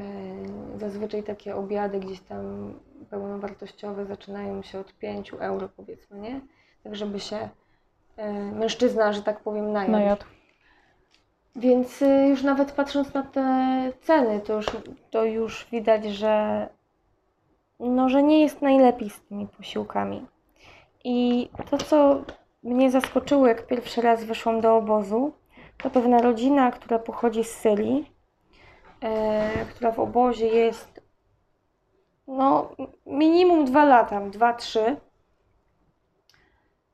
B: Zazwyczaj takie obiady gdzieś tam pełnowartościowe zaczynają się od 5 euro powiedzmy, nie? Tak żeby się yy, mężczyzna, że tak powiem, najadł.
A: No jadł.
B: Więc y, już nawet patrząc na te ceny, to już, to już widać, że, no, że nie jest najlepiej z tymi posiłkami. I to, co mnie zaskoczyło, jak pierwszy raz weszłam do obozu, to pewna rodzina, która pochodzi z Syrii, e, która w obozie jest no, minimum dwa lata, dwa, trzy.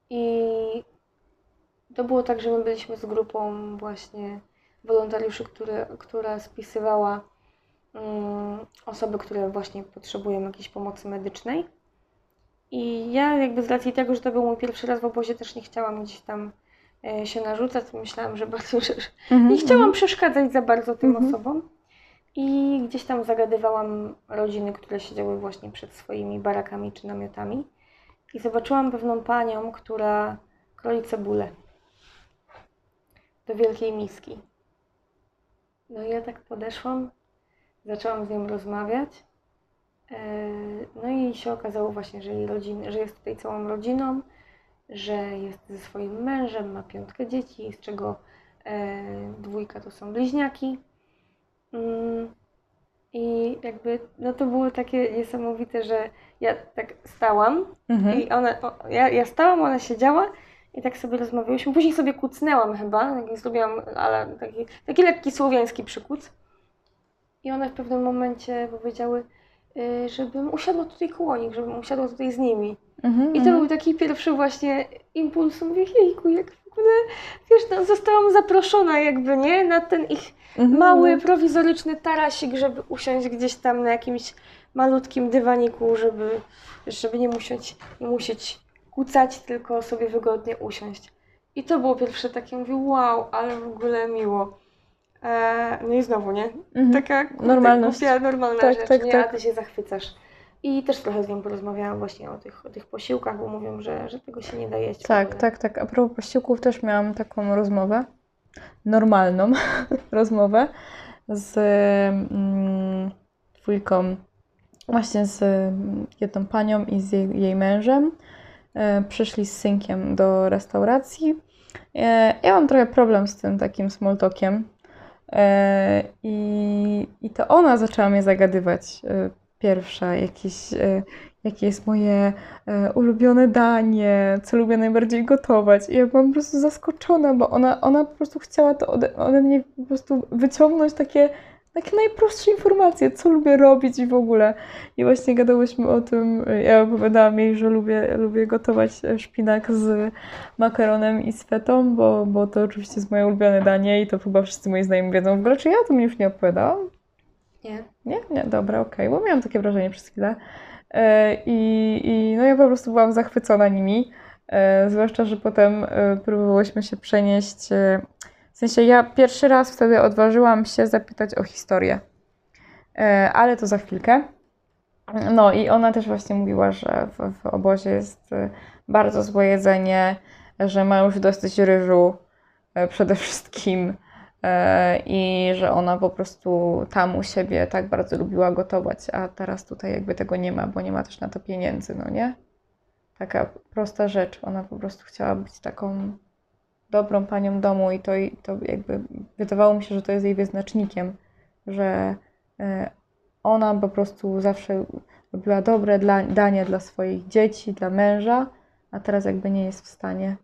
B: I to było tak, że my byliśmy z grupą właśnie wolontariuszy, które, która spisywała mm, osoby, które właśnie potrzebują jakiejś pomocy medycznej. I ja jakby z racji tego, że to był mój pierwszy raz w obozie, też nie chciałam gdzieś tam e, się narzucać. Myślałam, że bardzo, że,
A: Mhm.
B: nie chciałam przeszkadzać za bardzo tym
A: Mhm.
B: osobom. I gdzieś tam zagadywałam rodziny, które siedziały właśnie przed swoimi barakami czy namiotami. I zobaczyłam pewną panią, która kroi cebulę do wielkiej miski. No i ja tak podeszłam, zaczęłam z nią rozmawiać. E, No i się okazało właśnie, że, jej rodzin, że jest tutaj całą rodziną, że jest ze swoim mężem, ma piątkę dzieci, z czego e, dwójka to są bliźniaki. Mm, I jakby, no to było takie niesamowite, że ja tak stałam
A: Mhm.
B: i ona, ja, ja stałam, ona siedziała i tak sobie rozmawiałyśmy. Później sobie kucnęłam chyba, taki zrobiłam, ale taki, taki lekki słowiański przykuc. I one w pewnym momencie powiedziały, y, żebym usiadła tutaj koło nich, żebym usiadła tutaj z nimi.
A: Mhm.
B: I to
A: mhm.
B: był taki pierwszy właśnie impuls. Mówię, jejku, jak w ogóle, wiesz, no, zostałam zaproszona jakby, nie? Na ten ich
A: Mhm.
B: mały, prowizoryczny tarasik, żeby usiąść gdzieś tam na jakimś malutkim dywaniku, żeby, żeby nie musieć, nie musieć kucać, tylko sobie wygodnie usiąść. I to było pierwsze takie, mówię, wow, ale w ogóle miło. E, no i znowu, nie?
A: Mhm.
B: Taka
A: Normalność.
B: głupia, normalna
A: Tak,
B: rzecz,
A: tak,
B: nie?
A: tak.
B: A ty się zachwycasz. I też trochę z nią porozmawiałam właśnie o tych, o tych posiłkach, bo mówią, że, że tego się nie da jeść.
A: Tak, tak, tak. A propos posiłków też miałam taką rozmowę, normalną rozmowę z mm, dwójką, właśnie z mm, jedną panią i z jej, jej mężem. E, przyszli z synkiem do restauracji. E, ja mam trochę problem z tym takim small talkiem. E, i, I to ona zaczęła mnie zagadywać. Pierwsza, jakieś, jakie jest moje ulubione danie, co lubię najbardziej gotować. I ja byłam po prostu zaskoczona, bo ona, ona po prostu chciała to ode, ode mnie po prostu wyciągnąć takie, takie najprostsze informacje, co lubię robić i w ogóle. I właśnie gadałyśmy o tym, ja opowiadałam jej, że lubię, lubię gotować szpinak z makaronem i z fetą, bo, bo to oczywiście jest moje ulubione danie i to chyba wszyscy moi znajomi wiedzą. W ogóle, czy ja to mi już nie opowiadałam?
B: Nie.
A: Nie? Nie, dobra, okej, bo miałam takie wrażenie przez chwilę. E, I, I no ja po prostu byłam zachwycona nimi. E, zwłaszcza, że potem e, próbowałyśmy się przenieść. W sensie ja pierwszy raz wtedy odważyłam się zapytać o historię. E, Ale to za chwilkę. No i ona też właśnie mówiła, że w, w obozie jest e, bardzo złe jedzenie, że ma już dosyć ryżu e, przede wszystkim i że ona po prostu tam u siebie tak bardzo lubiła gotować, a teraz tutaj jakby tego nie ma, bo nie ma też na to pieniędzy, no nie? Taka prosta rzecz. Ona po prostu chciała być taką dobrą panią domu i to, i to jakby wydawało mi się, że to jest jej wyznacznikiem, że e, ona po prostu zawsze robiła dobre dla, danie dla swoich dzieci, dla męża, a teraz jakby nie jest w stanie.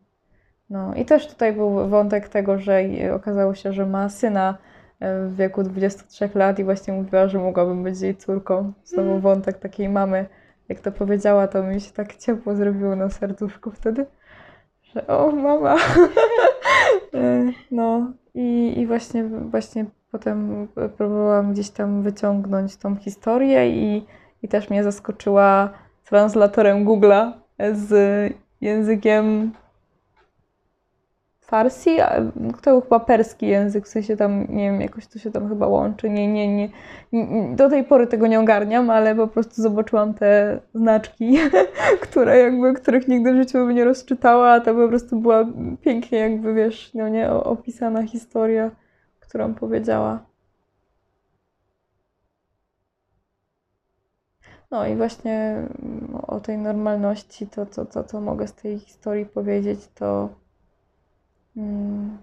A: No i też tutaj był wątek tego, że jej- okazało się, że ma syna e, w wieku 23 lat i właśnie mówiła, że mogłabym być jej córką. Znowu wątek takiej mamy. Jak to powiedziała, to mi się tak ciepło zrobiło na serduszku wtedy, że o mama. E, No i, i właśnie, właśnie potem próbowałam gdzieś tam wyciągnąć tą historię i, i też mnie zaskoczyła translatorem Google'a z językiem Farsi, to chyba perski język, w sensie tam, nie wiem, jakoś to się tam chyba łączy. Nie, nie, nie, do tej pory tego nie ogarniam, ale po prostu zobaczyłam te znaczki, które jakby, których nigdy w życiu bym nie rozczytała, a to po prostu była pięknie jakby, wiesz, no nie, opisana historia, którą powiedziała. No i właśnie mm, o tej normalności, to co to, to mogę z tej historii powiedzieć, to mm,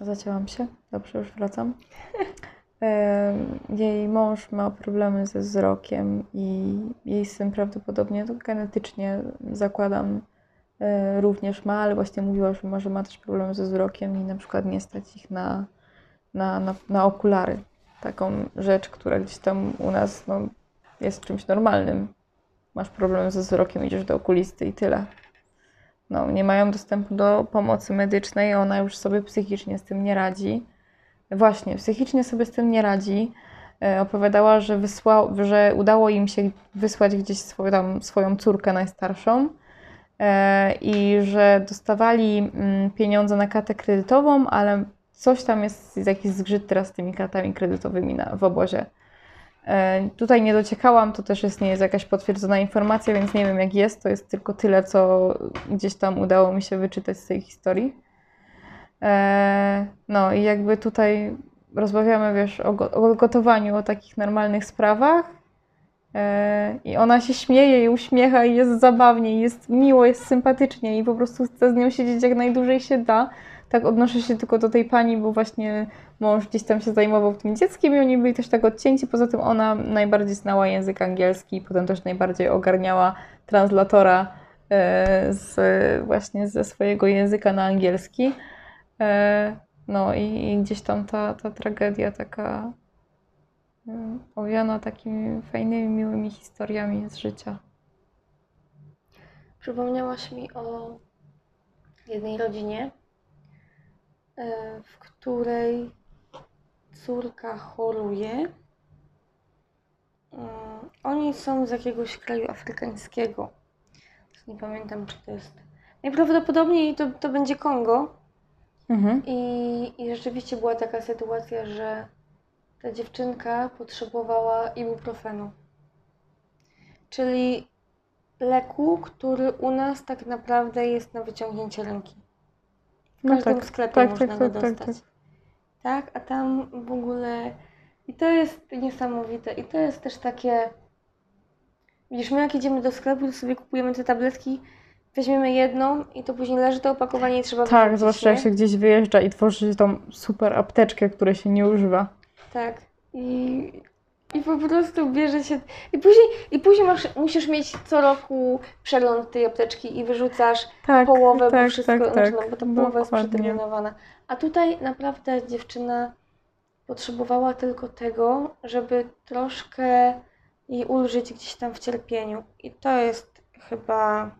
A: zacięłam się. Dobrze, już wracam. Jej mąż ma problemy ze wzrokiem i jej syn prawdopodobnie to genetycznie zakładam e, również ma, ale właśnie mówiła, że ma, że ma też problemy ze wzrokiem i na przykład nie stać ich na, na, na, na okulary. Taką rzecz, która gdzieś tam u nas no, jest czymś normalnym. Masz problem ze wzrokiem, idziesz do okulisty i tyle. No, nie mają dostępu do pomocy medycznej, ona już sobie psychicznie z tym nie radzi. Właśnie, psychicznie sobie z tym nie radzi. E, Opowiadała, że, wysła, że udało im się wysłać gdzieś swoją, tam, swoją córkę najstarszą e, i że dostawali mm, pieniądze na kartę kredytową, ale coś tam jest, jest jakiś zgrzyt teraz z tymi kartami kredytowymi na, w obozie. E, Tutaj nie dociekałam, to też jest, nie jest jakaś potwierdzona informacja, więc nie wiem jak jest. To jest tylko tyle, co gdzieś tam udało mi się wyczytać z tej historii. E, No i jakby tutaj rozmawiamy, wiesz, o, go- o gotowaniu, o takich normalnych sprawach. E, I ona się śmieje i uśmiecha i jest zabawnie, jest miło, jest sympatycznie i po prostu chce z nią siedzieć jak najdłużej się da. Tak odnoszę się tylko do tej pani, bo właśnie mąż gdzieś tam się zajmował tym dzieckiem i oni byli też tak odcięci. Poza tym ona najbardziej znała język angielski potem też najbardziej ogarniała translatora e, z, właśnie ze swojego języka na angielski. E, No i, i gdzieś tam ta, ta tragedia taka mm, owiana takimi fajnymi, miłymi historiami z życia.
B: Przypomniałaś mi o jednej rodzinie, e, w której córka choruje. Mm, Oni są z jakiegoś kraju afrykańskiego. Nie pamiętam, czy to jest. Najprawdopodobniej to, to będzie Kongo.
A: Mhm.
B: I, I rzeczywiście była taka sytuacja, że ta dziewczynka potrzebowała ibuprofenu. Czyli leku, który u nas tak naprawdę jest na wyciągnięcie ręki. W
A: No
B: każdym
A: tak,
B: sklepie
A: tak,
B: można
A: tak,
B: go
A: tak, tak,
B: dostać. Tak, a tam w ogóle. I to jest niesamowite. I to jest też takie. Widzisz, my jak idziemy do sklepu, to sobie kupujemy te tabletki, weźmiemy jedną i to później leży to opakowanie i trzeba
A: Tak,
B: wyrzucić,
A: zwłaszcza jak
B: nie?
A: się gdzieś wyjeżdża i tworzy się tą super apteczkę, której się nie używa.
B: Tak. I, I po prostu bierze się. I później, i później masz, musisz mieć co roku przegląd tej apteczki i wyrzucasz
A: Tak,
B: połowę, bo
A: tak,
B: wszystko,
A: tak, tak.
B: no, bo ta połowa jest przeterminowana. A tutaj naprawdę dziewczyna potrzebowała tylko tego, żeby troszkę jej ulżyć gdzieś tam w cierpieniu. I to jest chyba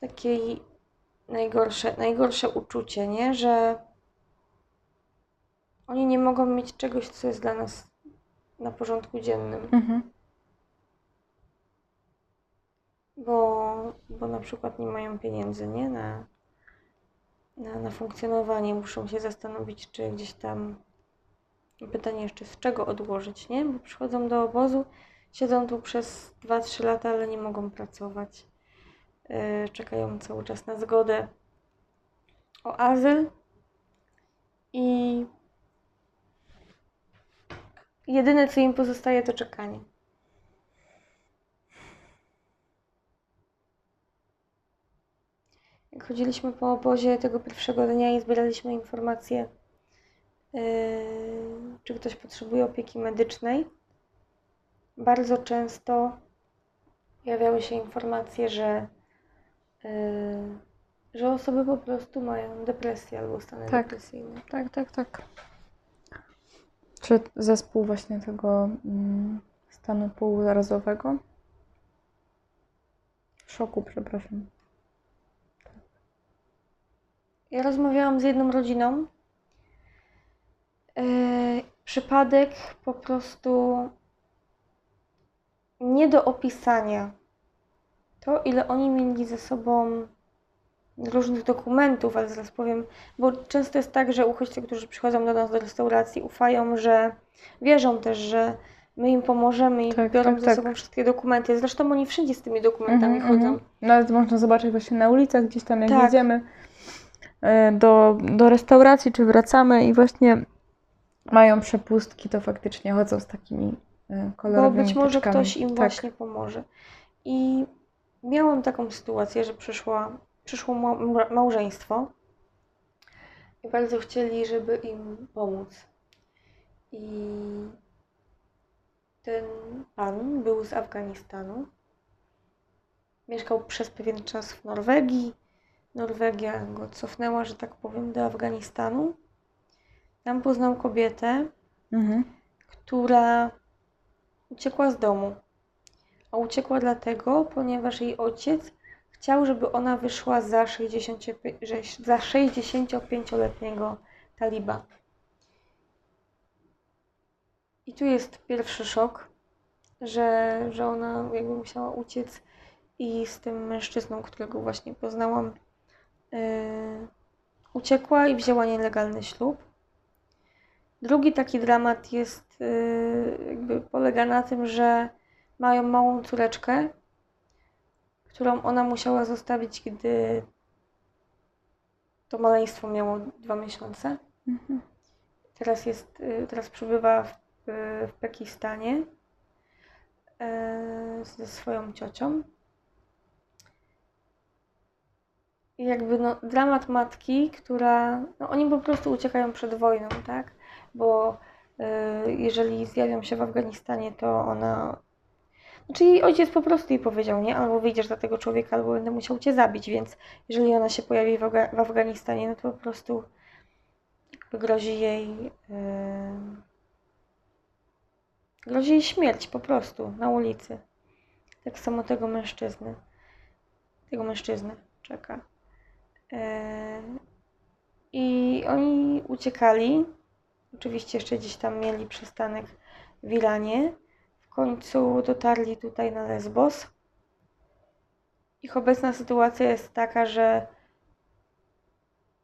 B: takie najgorsze, najgorsze uczucie, nie? Że oni nie mogą mieć czegoś, co jest dla nas na porządku dziennym.
A: Mhm.
B: bo, bo na przykład nie mają pieniędzy, nie? Na, na, na funkcjonowanie. Muszą się zastanowić, czy gdzieś tam. Pytanie jeszcze, z czego odłożyć, nie? Bo przychodzą do obozu, siedzą tu przez 2-3 lata, ale nie mogą pracować. Yy, czekają cały czas na zgodę o azyl i jedyne, co im pozostaje, to czekanie. Jak chodziliśmy po obozie tego pierwszego dnia i zbieraliśmy informacje, yy, czy ktoś potrzebuje opieki medycznej, bardzo często pojawiały się informacje, że, yy, że osoby po prostu mają depresję albo stany
A: Tak.
B: depresyjne.
A: Tak, tak, tak. Czy zespół właśnie tego mm, stanu półzarazowego? Szoku, przepraszam.
B: Ja rozmawiałam z jedną rodziną. Yy, przypadek po prostu nie do opisania. To, ile oni mieli ze sobą różnych dokumentów, ale zaraz powiem, bo często jest tak, że uchodźcy, którzy przychodzą do nas do restauracji, ufają, że wierzą też, że my im pomożemy i
A: Tak,
B: biorą
A: tak,
B: ze
A: tak.
B: sobą wszystkie dokumenty. Zresztą oni wszędzie z tymi dokumentami
A: Mhm,
B: chodzą.
A: mhm. Nawet można zobaczyć właśnie na ulicach, gdzieś tam jak
B: Tak.
A: jedziemy e, do, do restauracji, czy wracamy i właśnie mają przepustki, to faktycznie chodzą z takimi e,
B: Bo
A: kolorowymi
B: być może
A: teczkami.
B: ktoś im
A: tak.
B: właśnie pomoże. I miałam taką sytuację, że przyszła, przyszło ma- ma- małżeństwo i bardzo chcieli, żeby im pomóc. I ten pan był z Afganistanu. Mieszkał przez pewien czas w Norwegii. Norwegia go cofnęła, że tak powiem, do Afganistanu. Tam poznał kobietę,
A: Mhm.
B: która uciekła z domu. A uciekła dlatego, ponieważ jej ojciec chciał, żeby ona wyszła za 65 że- za 65-letniego taliba. I tu jest pierwszy szok, że, że ona jakby musiała uciec i z tym mężczyzną, którego właśnie poznałam, yy, uciekła i wzięła nielegalny ślub. Drugi taki dramat jest, yy, jakby polega na tym, że mają małą córeczkę, którą ona musiała zostawić, gdy to maleństwo miało dwa miesiące.
A: Mhm.
B: Teraz jest, yy, teraz przebywa w, yy, w Pakistanie yy, ze swoją ciocią. I jakby no, dramat matki, która, no oni po prostu uciekają przed wojną, tak? Bo y, jeżeli zjawią się w Afganistanie, to ona. Jej ojciec po prostu jej powiedział, nie? Albo wyjdziesz za tego człowieka, albo będę musiał cię zabić, więc jeżeli ona się pojawi w, w Afganistanie, no to po prostu grozi jej. y, grozi jej śmierć po prostu na ulicy. Tak samo tego mężczyzny. Tego mężczyzny czeka. E, I oni uciekali. Oczywiście jeszcze gdzieś tam mieli przystanek w Iranie. W końcu dotarli tutaj na Lesbos. Ich obecna sytuacja jest taka, że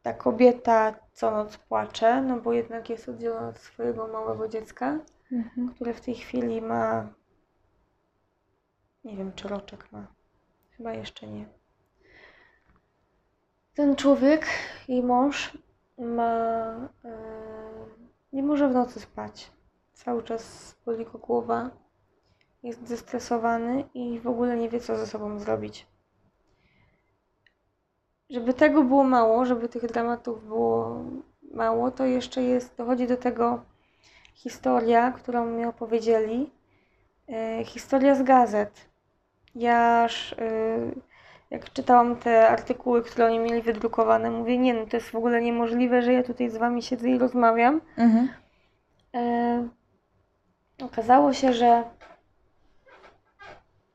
B: ta kobieta co noc płacze, no bo jednak jest oddzielona od swojego małego dziecka,
A: Mhm.
B: które w tej chwili ma. Nie wiem, czy roczek ma. Chyba jeszcze nie. Ten człowiek, jej mąż, ma. e, nie może w nocy spać. Cały czas boli go głowa. Jest zestresowany i w ogóle nie wie, co ze sobą zrobić. Żeby tego było mało, żeby tych dramatów było mało, to jeszcze jest, dochodzi do tego historia, którą mi opowiedzieli. E, historia z gazet. Ja aż, e, jak czytałam te artykuły, które oni mieli wydrukowane, mówię, nie no, to jest w ogóle niemożliwe, że ja tutaj z wami siedzę i rozmawiam.
A: Mhm.
B: E, okazało się, że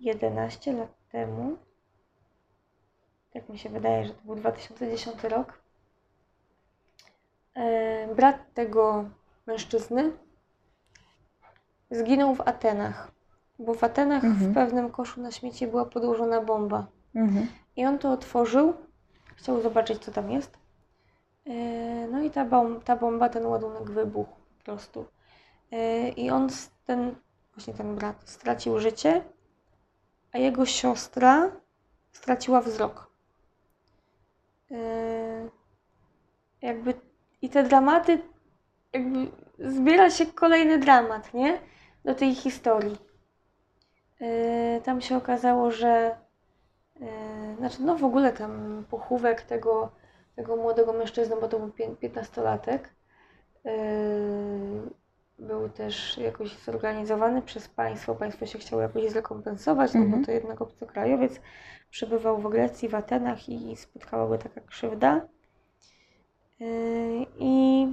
B: 11 lat temu, tak mi się wydaje, że to był 2010 rok, e, brat tego mężczyzny zginął w Atenach, bo w Atenach
A: Mhm.
B: w pewnym koszu na śmieci była podłożona bomba.
A: Mhm.
B: I on to otworzył, chciał zobaczyć, co tam jest. Yy, No i ta, bom- ta bomba, ten ładunek wybuchł po prostu. Yy, I on, ten, właśnie ten brat, stracił życie, a jego siostra straciła wzrok. Yy, Jakby i te dramaty, jakby zbiera się kolejny dramat, nie? Do tej historii. Yy, Tam się okazało, że Yy, Znaczy, no w ogóle tam pochówek tego, tego młodego mężczyzny, bo to był pię- 15-latek, yy, był też jakoś zorganizowany przez państwo. Państwo się chciało jakoś zrekompensować, no
A: Mhm.
B: bo to jednak obcokrajowiec przebywał w Grecji, w Atenach i spotkała go taka krzywda. Yy, I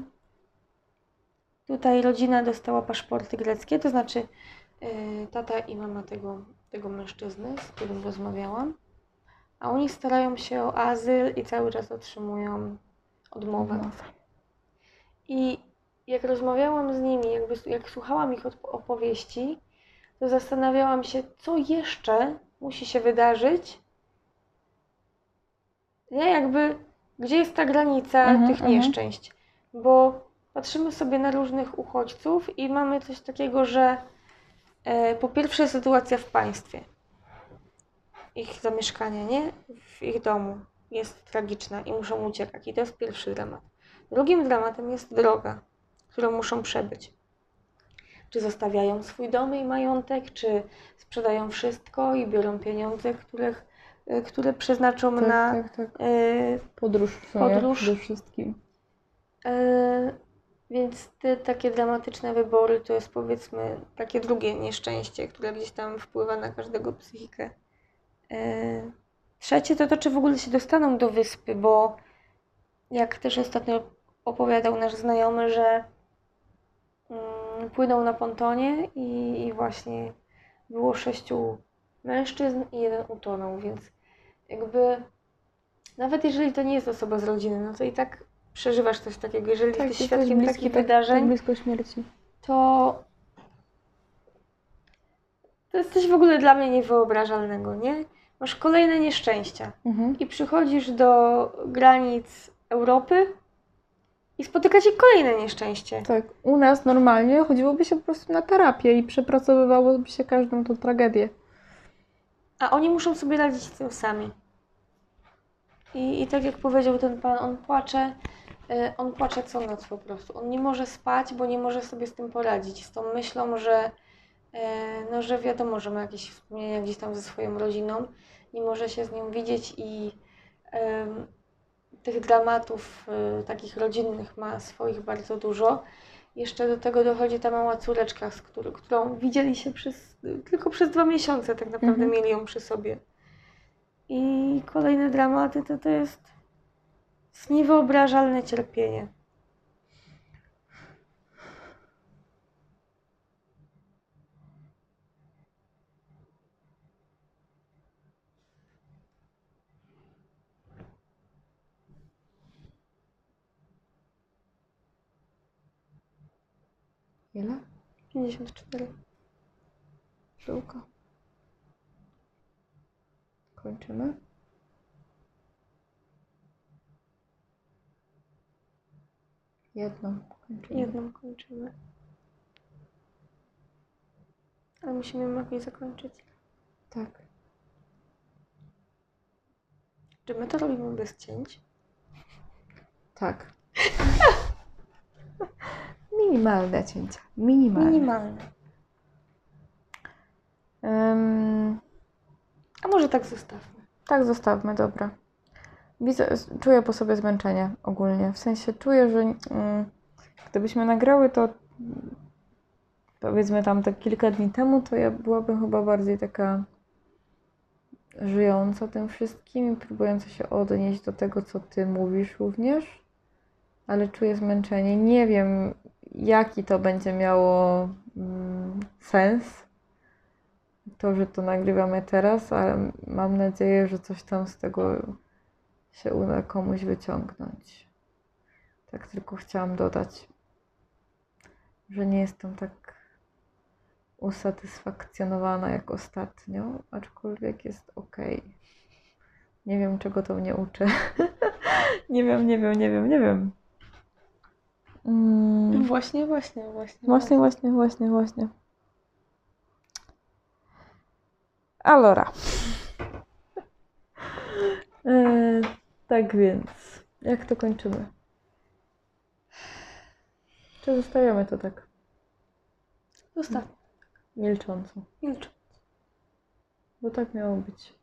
B: tutaj rodzina dostała paszporty greckie, to znaczy yy, tata i mama tego, tego mężczyzny, z którym rozmawiałam. A oni starają się o azyl i cały czas otrzymują odmowę. I jak rozmawiałam z nimi, jakby, jak słuchałam ich opowieści, to zastanawiałam się, co jeszcze musi się wydarzyć. Nie, jakby, gdzie jest ta granica
A: Mhm,
B: tych
A: mhm.
B: nieszczęść? Bo patrzymy sobie na różnych uchodźców i mamy coś takiego, że e, po pierwsze sytuacja w państwie ich zamieszkania, nie? W ich domu jest tragiczna i muszą uciekać. I to jest pierwszy dramat. Drugim dramatem jest droga, którą muszą przebyć. Czy zostawiają swój dom i majątek, czy sprzedają wszystko i biorą pieniądze, których, y, które przeznaczą
A: Tak,
B: na.
A: tak, tak.
B: y,
A: Podróż w sumie
B: Podróż.
A: przede wszystkim.
B: y, więc te takie dramatyczne wybory to jest powiedzmy takie drugie nieszczęście, które gdzieś tam wpływa na każdego psychikę. Y, Trzecie to to, czy w ogóle się dostaną do wyspy, bo jak też ostatnio opowiadał nasz znajomy, że płynął na pontonie i, i właśnie było sześciu mężczyzn i jeden utonął, więc jakby nawet jeżeli to nie jest osoba z rodziny, no to i tak przeżywasz coś takiego. Jeżeli jesteś
A: jesteś
B: świadkiem
A: bliski,
B: takich
A: tak-
B: wydarzeń,
A: Tak blisko śmierci.
B: to to jest coś w ogóle dla mnie niewyobrażalnego, nie? Masz kolejne nieszczęścia
A: Mhm.
B: i przychodzisz do granic Europy i spotyka cię kolejne nieszczęście.
A: Tak, u nas normalnie chodziłoby się po prostu na terapię i przepracowywałoby się każdą tą tragedię.
B: A oni muszą sobie radzić z tym sami. I, I tak jak powiedział ten pan, on płacze, y, on płacze co noc po prostu. On nie może spać, bo nie może sobie z tym poradzić. Z tą myślą, że, y, no, że wiadomo, że ma jakieś wspomnienia gdzieś tam ze swoją rodziną, nie może się z nią widzieć i em, tych dramatów y, takich rodzinnych ma swoich bardzo dużo. Jeszcze do tego dochodzi ta mała córeczka, z którą, którą widzieli się przez, tylko przez dwa miesiące tak naprawdę
A: Mhm.
B: mieli ją przy sobie. I kolejne dramaty to to jest, jest niewyobrażalne cierpienie.
A: Ile?
B: 54.
A: Żyłka. Kończymy. Jedną kończymy.
B: Jedną kończymy. Ale musimy jakoś zakończyć.
A: Tak.
B: Czy my to robimy bez cięć?
A: Tak. Minimalne cięcia. Minimalne.
B: Minimalne.
A: Ym,
B: A może tak zostawmy?
A: tak, zostawmy, dobra. Widzę, czuję po sobie zmęczenie ogólnie. W sensie czuję, że mm, gdybyśmy nagrały to mm, powiedzmy tam te kilka dni temu, to ja byłabym chyba bardziej taka żyjąca tym wszystkim i próbująca się odnieść do tego, co ty mówisz również, ale czuję zmęczenie. Nie wiem, jaki to będzie miało mm, sens, to, że to nagrywamy teraz, ale mam nadzieję, że coś tam z tego się uda komuś wyciągnąć. Tak tylko chciałam dodać, że nie jestem tak usatysfakcjonowana jak ostatnio, aczkolwiek jest ok. Nie wiem, czego to mnie uczy. nie wiem, nie wiem, nie wiem, nie wiem. Mm.
B: Właśnie, właśnie, właśnie.
A: Właśnie, właśnie, właśnie, właśnie. Allora. E, tak więc, jak to kończymy? Czy zostawiamy to tak
B: Zostaw.
A: milcząco?
B: Milcz.
A: Bo tak miało być.